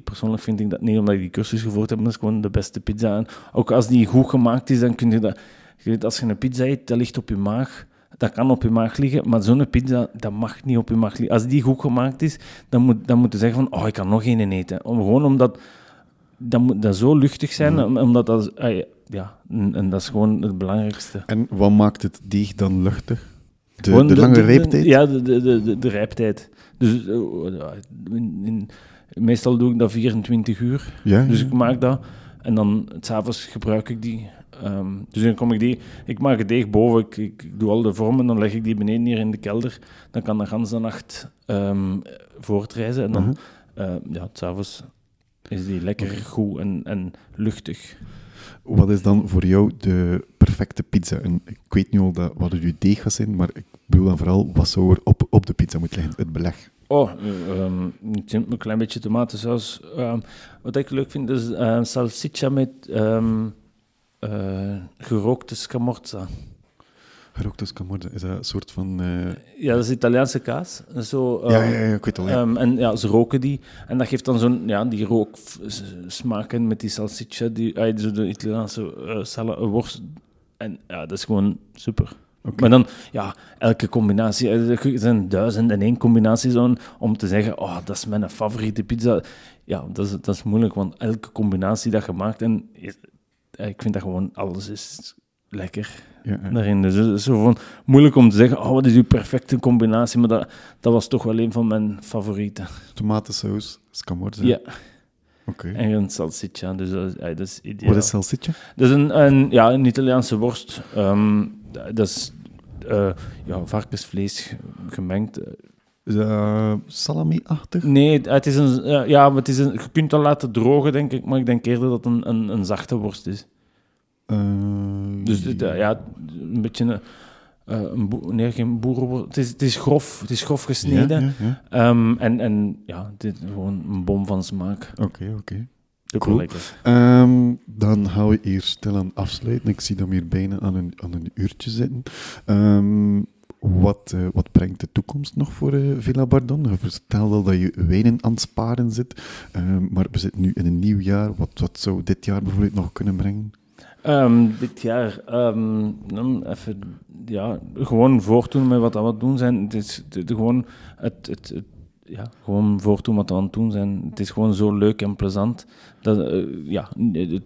Speaker 2: persoonlijk vind ik dat niet omdat ik die cursus gevolgd heb, maar dat is gewoon de beste pizza. En ook als die goed gemaakt is, dan kun je dat. je weet, Als je een pizza eet, dat ligt op je maag. Dat kan op je maag liggen, maar zo'n pizza, dat mag niet op je maag liggen. Als die goed gemaakt is, dan moet, dan moet je zeggen van, oh, ik kan nog één eten. Om, gewoon omdat, dat moet dat zo luchtig zijn, om- omdat dat, ah, ja, en, en dat is gewoon het belangrijkste.
Speaker 1: En wat maakt het deeg dan luchtig? De,
Speaker 2: Gewoon
Speaker 1: de lange rijptijd?
Speaker 2: Ja, de, de, rijptijd. Dus eh, in, in, meestal doe ik dat 24 uur.
Speaker 1: Ja,
Speaker 2: Dus
Speaker 1: ja.
Speaker 2: ik maak dat. En dan s'avonds gebruik ik die. Ehm, dus dan kom ik die... Ik maak het deeg boven. Ik, ik, doe al de vormen. Dan leg ik die beneden hier in de kelder. Dan kan de gans de nacht ehm, voortreizen. En dan,
Speaker 1: Mhm.
Speaker 2: eh, ja, s'avonds is die lekker goed en, en luchtig.
Speaker 1: Wat is dan voor jou de perfecte pizza? En ik weet nu al dat, wat het je deeg gaat zijn, maar ik bedoel dan vooral, wat zou er op, op de pizza moeten liggen? Het beleg.
Speaker 2: Oh, zit een klein beetje tomatensaus. Ehm, wat ik leuk vind is eh, salsiccia met ehm, eh, gerookte scamorza.
Speaker 1: Gerookte scamorza, is dat een soort van... eh,
Speaker 2: Ja, dat is Italiaanse kaas. Zo,
Speaker 1: ja,
Speaker 2: ehm,
Speaker 1: ja, ja, ik weet al. Ja.
Speaker 2: Ehm, en ja, ze roken die. En dat geeft dan zo'n, ja, die rooksmaken met die salsiccia, die, ah, zo de Italiaanse eh, worst. En ja, dat is gewoon super. Maar dan, ja, elke combinatie, er zijn duizend en één combinaties om, om te zeggen, oh, dat is mijn favoriete pizza. Ja, dat is, dat is moeilijk, want elke combinatie dat je maakt, en ik vind dat gewoon, alles is lekker
Speaker 1: Ja, ja.
Speaker 2: daarin. Dus het is zo van, moeilijk om te zeggen, oh, wat is uw perfecte combinatie, maar dat, dat was toch wel een van mijn favorieten.
Speaker 1: Tomatensaus, scamorza.
Speaker 2: Ja,
Speaker 1: Oké.
Speaker 2: en een salsiccia, dus dat is, ja, dat is ideaal.
Speaker 1: Wat is salsiccia?
Speaker 2: Dat is een, een, ja, een Italiaanse worst. Ehm, dat is eh, ja, varkensvlees gemengd.
Speaker 1: Eh, salami-achtig?
Speaker 2: Nee, het is een, ja, het is een, je kunt dat laten drogen, denk ik, maar ik denk eerder dat het een, een, een zachte worst is.
Speaker 1: Eh,
Speaker 2: Dus eh, ja, een beetje een, eh, een boe- nee, geen boerenworst. Het is, het is grof, het is grof gesneden.
Speaker 1: Ja, ja, ja.
Speaker 2: Ehm, en, en ja, dit is gewoon een bom van smaak.
Speaker 1: Oké, oké. Cool. Ehm, dan gaan we hier stilaan afsluiten. Ik zie dat we hier bijna aan een, aan een uurtje zitten. Ehm, wat, eh, wat brengt de toekomst nog voor Villa Bardon? Je vertelde al dat je wijnen aan het sparen zit. Ehm, maar we zitten nu in een nieuw jaar. Wat, wat zou dit jaar bijvoorbeeld nog kunnen brengen?
Speaker 2: Ehm, dit jaar, ehm, dan even, ja, gewoon voortdoen met wat we aan het doen zijn. Het is gewoon, het, het, ja, gewoon voortdoen wat we aan doen zijn. Het is gewoon zo leuk en plezant. Dat, eh, ja,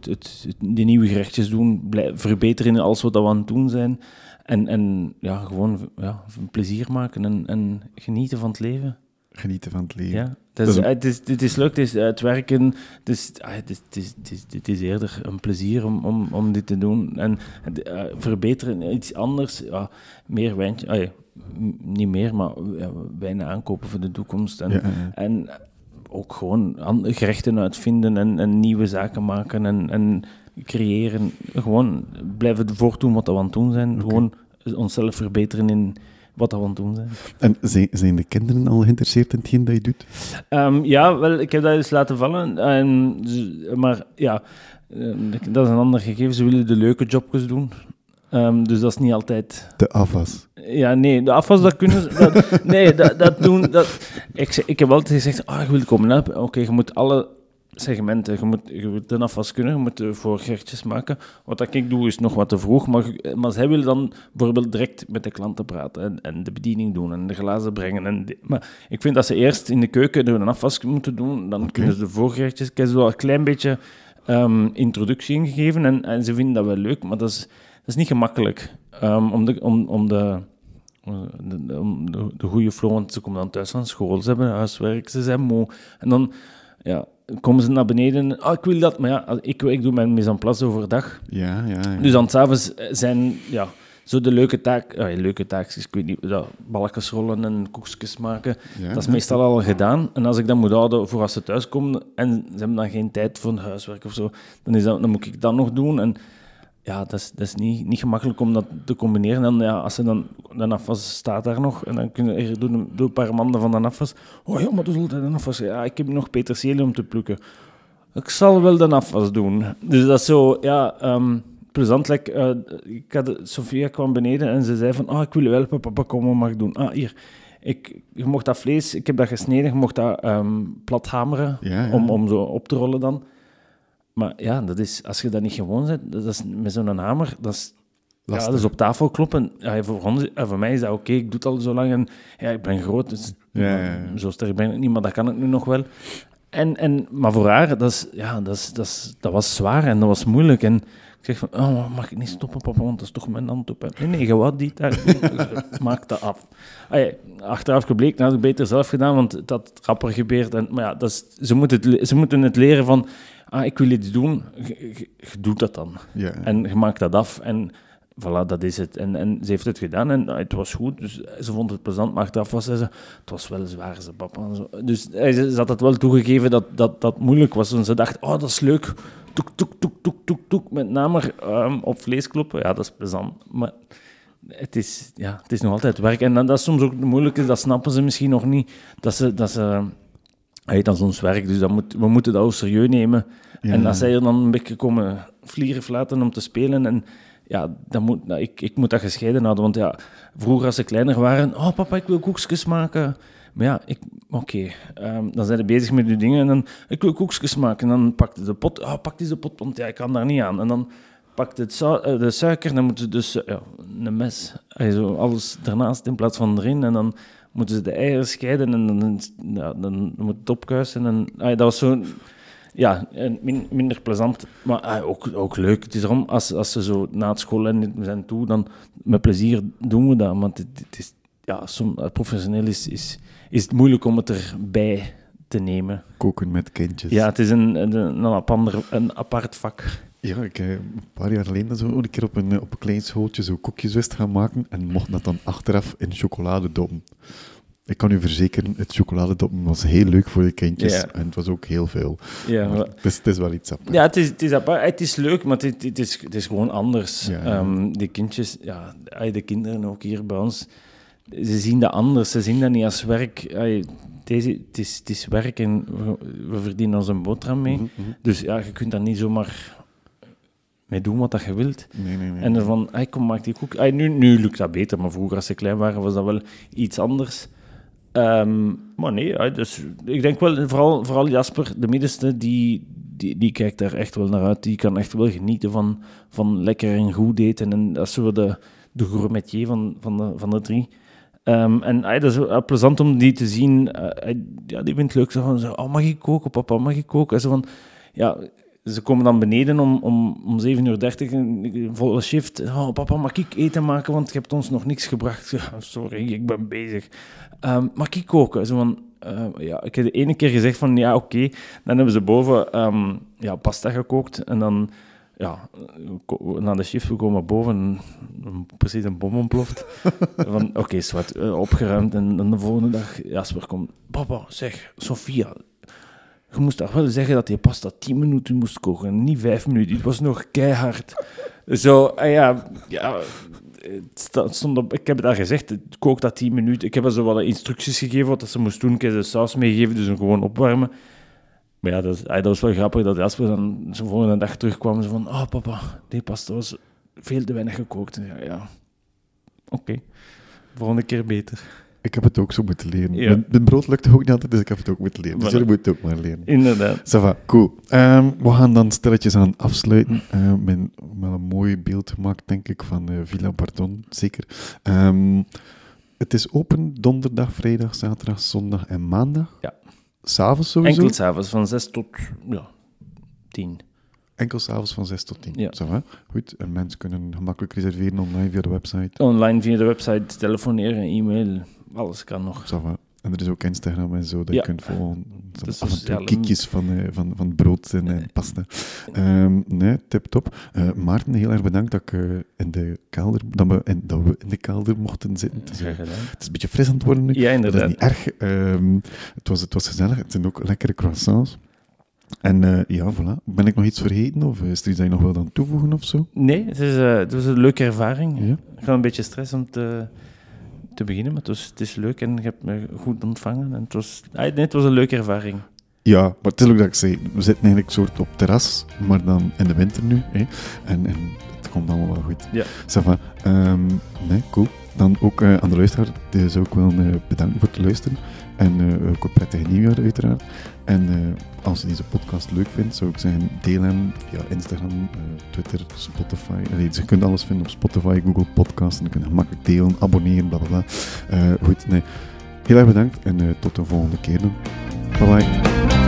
Speaker 2: het, die nieuwe gerechtjes doen, verbeteren in alles wat we aan het doen zijn. En, en ja, gewoon ja, plezier maken en, en genieten van het leven.
Speaker 1: Genieten van het leven.
Speaker 2: Ja,
Speaker 1: Dat
Speaker 2: is,
Speaker 1: een-
Speaker 2: het, is, het is leuk, het, is, eh, het werken, het is, ah, het, is, het, is, het, is, het is eerder een plezier om, om, om dit te doen. En eh, verbeteren, iets anders, ja, meer wijntje, ah, niet meer, maar wijnen aankopen voor de toekomst. En,
Speaker 1: Ja, ja, ja.
Speaker 2: en ook gewoon gerechten uitvinden en, en nieuwe zaken maken en, en creëren. Gewoon blijven voortdoen wat we aan het doen zijn. Gewoon onszelf verbeteren in wat we aan het doen zijn.
Speaker 1: En zijn, zijn de kinderen al geïnteresseerd in hetgeen dat je doet?
Speaker 2: Ehm, ja, wel, ik heb dat eens laten vallen. En, ze- maar ja, eh, dat is een ander gegeven. Ze willen de leuke jobjes doen. Ehm, dus dat is niet altijd...
Speaker 1: De afwas.
Speaker 2: Ja, nee, de afwas, dat kunnen ze... Dat, *laughs* nee, dat, dat doen... Dat, ik, ik heb altijd gezegd, ah, je wilt komen helpen. Oké, je moet alle segmenten, je moet, je moet de afwas kunnen, je moet eh, voor gerechtjes maken. Wat dat ik doe, is nog wat te vroeg. Maar, maar zij willen dan bijvoorbeeld direct met de klanten praten en, en de bediening doen en de glazen brengen. En maar ik vind dat ze eerst in de keuken de afwas moeten doen, dan kunnen ze de voorgerechtjes... Ik heb ze wel een klein beetje ehm, introductie ingegeven en, en ze vinden dat wel leuk, maar dat is, dat is niet gemakkelijk. Ehm, om de... Om, om de de, de, om de, de goede flow, want ze komen dan thuis van school, ze hebben huiswerk, ze zijn moe. En dan ja, komen ze naar beneden, ah, ik wil dat, maar ja, ik, ik doe mijn mise en place overdag.
Speaker 1: Ja, ja. ja.
Speaker 2: Dus dan s'avonds zijn, ja, zo de leuke taak, ah, leuke taakjes, ik weet niet, ja, balkjes rollen en koekjes maken,
Speaker 1: Ja,
Speaker 2: dat is
Speaker 1: ja.
Speaker 2: meestal al gedaan. En als ik dat moet houden voor als ze thuiskomen en ze hebben dan geen tijd voor een huiswerk of zo, dan, is dat, dan moet ik dat nog doen. En ja, dat is, dat is niet, niet gemakkelijk om dat te combineren. En ja, als ze dan, de afwas staat daar nog, en dan kunnen er doen, doen een paar mannen van de afwas. Oh ja, maar dat is altijd een afwas. Ja, ik heb nog peterselie om te plukken. Ik zal wel de afwas doen. Dus dat is zo, ja, ehm, plezant. Like, eh, ik had, Sofia kwam beneden en ze zei van, ah, ik wil je helpen, papa, kom, wat mag ik doen? Ah, hier. Ik, je mocht dat vlees, ik heb dat gesneden, je mocht dat ehm, plat hameren
Speaker 1: Ja, ja.
Speaker 2: Om, om zo op te rollen dan. Maar ja, dat is, als je dat niet gewoon bent, dat is met zo'n hamer, dat is, ja, dat is op tafel kloppen. Ja, voor, ons, voor mij is dat oké, ik doe het al zo lang en ja, ik ben groot, dus
Speaker 1: Ja, ja, ja.
Speaker 2: zo sterk ben ik niet, maar dat kan ik nu nog wel. En, en, maar voor haar, dat, is, ja, dat, is, dat, is, dat was zwaar en dat was moeilijk. En Ik zeg van, oh, mag ik niet stoppen, papa, want dat is toch mijn hand op. Nee, nee, je wat die daar *laughs* maak dat af. Allee, achteraf gebleken, had ik beter zelf gedaan, want dat rapper gebeurt. En, maar ja, dat is, ze, moeten het, ze moeten het leren van, ah, ik wil iets doen, je, doet dat dan.
Speaker 1: Ja.
Speaker 2: En je maakt dat af en voilà, dat is het. En, en ze heeft het gedaan en uh, het was goed. Dus ze vond het plezant, maar achteraf was ze, het was wel zwaar, ze papa. En zo. Dus uh, ze, had het wel toegegeven dat dat, dat moeilijk was. En ze dacht, oh, dat is leuk. Toek, toek, toek, toek, toek, toek. Met name um, op vlees kloppen, ja, dat is plezant. Maar het is, ja, het is nog altijd werk. En dan, dat is soms ook moeilijk, dat snappen ze misschien nog niet. Dat ze... Dat ze hij dat is ons werk, dus dat moet, we moeten dat ook serieus nemen.
Speaker 1: Ja.
Speaker 2: En als zij er dan een beetje komen vlieren flaten om te spelen... En, ja, dan moet, nou, ik, ik moet dat gescheiden houden. Want ja, vroeger als ze kleiner waren... Oh, papa, ik wil koekjes maken. Maar ja, oké. Okay. Um, dan zijn ze bezig met die dingen en dan... Ik wil koekjes maken. En dan pakt de pot... Oh, pak deze pot, want ja, ik kan daar niet aan. En dan pakt het su de suiker en dan moeten ze dus... Ja, een mes. Also, alles ernaast in plaats van erin. En dan moeten ze de eieren scheiden en dan, ja, dan moet het opkuisen. En, ah, dat was zo ja, min, minder plezant, maar ah, ook, ook leuk. Het is erom, als, als ze zo na het school en we zijn toe, dan met plezier doen we dat. Want het, het is, ja, som, professioneel is, is, is het moeilijk om het erbij te nemen.
Speaker 1: Koken met kindjes.
Speaker 2: Ja, het is een, een, een, een apart vak.
Speaker 1: Ja, ik heb een paar jaar geleden zo een keer op een, op een klein schooltje zo koekjes wist gaan maken en mocht dat dan achteraf in chocolade doppen. Ik kan u verzekeren, het chocoladedoppen was heel leuk voor de kindjes
Speaker 2: Ja.
Speaker 1: en het was ook heel veel.
Speaker 2: Ja,
Speaker 1: Maar het, is, het is wel iets apart.
Speaker 2: Ja, het is, het is, apart. het is leuk, maar het, het, is, het is gewoon anders.
Speaker 1: Ja.
Speaker 2: Ehm, de kindjes, ja, de kinderen ook hier bij ons, ze zien dat anders. Ze zien dat niet als werk. Deze, het, is, het is werk en we, verdienen ons een boterham mee.
Speaker 1: Mhm, mhm.
Speaker 2: Dus ja, je kunt daar niet zomaar mee doen wat dat je wilt.
Speaker 1: Nee, nee, nee.
Speaker 2: En dan van, ay, kom, maak die koek. Ay, nu, nu lukt dat beter, maar vroeger als ze klein waren was dat wel iets anders. Ehm, maar nee, dus ik denk wel, vooral, vooral Jasper, de middenste, die, die, die kijkt daar echt wel naar uit. Die kan echt wel genieten van, van lekker en goed eten. En dat is zo de, de gourmetier van, van, de, van de drie. Ehm, en ay, dat is wel plezant om die te zien. Eh, ja, die vindt het leuk. Zo van, zo, oh, mag ik koken, papa? Mag ik koken? En zo van, ja, ze komen dan beneden om, om, om 7.30 uur, een een volle shift. Oh, papa, mag ik eten maken, want je hebt ons nog niks gebracht. *laughs* Sorry, ik ben bezig. Ehm, mag ik koken? Zo van, eh, ja, ik heb de ene keer gezegd van, ja, oké. Dan hebben ze boven ehm, ja, pasta gekookt en dan... Ja, na de shift, we komen boven en precies een bom ontploft. *laughs* van, oké, zwart, eh, opgeruimd. En dan de volgende dag, Jasper komt, papa, zeg, Sofia, je moest toch wel zeggen dat je pasta 10 minuten moest koken en niet 5 minuten. Het was nog keihard. Zo, ah ja, ja stond op, ik heb het al gezegd, het kookt dat 10 minuten. Ik heb haar zo wel instructies gegeven wat ze moest doen. Ik de saus meegegeven, dus hem gewoon opwarmen. Maar ja, dat, is- ah, was wel grappig dat Jasper dan de volgende dag terugkwam. Zo van, oh papa, die pasta was veel te weinig gekookt. Ja, ja. oké. Volgende keer beter.
Speaker 1: Ik heb het ook zo moeten leren.
Speaker 2: Ja.
Speaker 1: Mijn, mijn brood lukte ook niet altijd, dus ik heb het ook moeten leren. Dus
Speaker 2: Voilà.
Speaker 1: jullie moeten het ook maar leren.
Speaker 2: Inderdaad.
Speaker 1: Ça va, cool. Ehm, we gaan dan stilletjes aan afsluiten. Uh, met, met een mooi beeld gemaakt, denk ik, van eh, Villa Bardon, zeker. Ehm, het is open donderdag, vrijdag, zaterdag, zondag en maandag.
Speaker 2: Ja.
Speaker 1: S'avonds sowieso?
Speaker 2: Enkel s'avonds van 6 tot ja, 10.
Speaker 1: Enkel s'avonds van 6 tot 10.
Speaker 2: Ja.
Speaker 1: Va? Goed. En mensen kunnen gemakkelijk reserveren online via de website.
Speaker 2: Online via de website, telefoneren, e-mail, alles kan nog.
Speaker 1: En er is ook Instagram en zo dat
Speaker 2: Ja.
Speaker 1: je kunt volgen. *laughs*
Speaker 2: Dus
Speaker 1: af en toe
Speaker 2: sociale-
Speaker 1: kiekjes van, eh, van, van brood en, en pasta. Ehm, nee, tip top. Eh, Maarten, heel erg bedankt dat, ik, eh, in de kelder, dat, we, in, dat we in de kelder mochten zitten. Het is, eh, het is een beetje fris aan het worden nu.
Speaker 2: Ja,
Speaker 1: Dat is
Speaker 2: inderdaad.
Speaker 1: niet erg. Ehm, het, was, het was gezellig. Het zijn ook lekkere croissants. En eh, ja, voilà. Ben ik nog iets vergeten? Of is er iets dat je nog wil aan toevoegen of zo?
Speaker 2: Nee, het, is, eh, het was een leuke ervaring.
Speaker 1: Ja.
Speaker 2: Ik had een beetje stress om te, te beginnen, maar het, was, het is leuk en je hebt me goed ontvangen. En het, was, ah, nee, het was een leuke ervaring.
Speaker 1: Ja, maar het is ook dat ik zei, we zitten eigenlijk soort op terras, maar dan in de winter nu. Hè? En, en het komt allemaal wel goed.
Speaker 2: Ja.
Speaker 1: Ça va. Ehm, nee, cool. Dan ook eh, aan de luisteraar, die zou ik wel eh, bedanken voor het luisteren. En eh, ook een prettig nieuwjaar uiteraard. En eh, als je deze podcast leuk vindt, zou ik zeggen, deel hem via Instagram, eh, Twitter, Spotify. Je kunt alles vinden op Spotify, Google Podcasts. En dan kun je gemakkelijk delen, abonneren, bla bla bla. Eh, goed, nee. Heel erg bedankt en tot de volgende keer dan. Bye bye.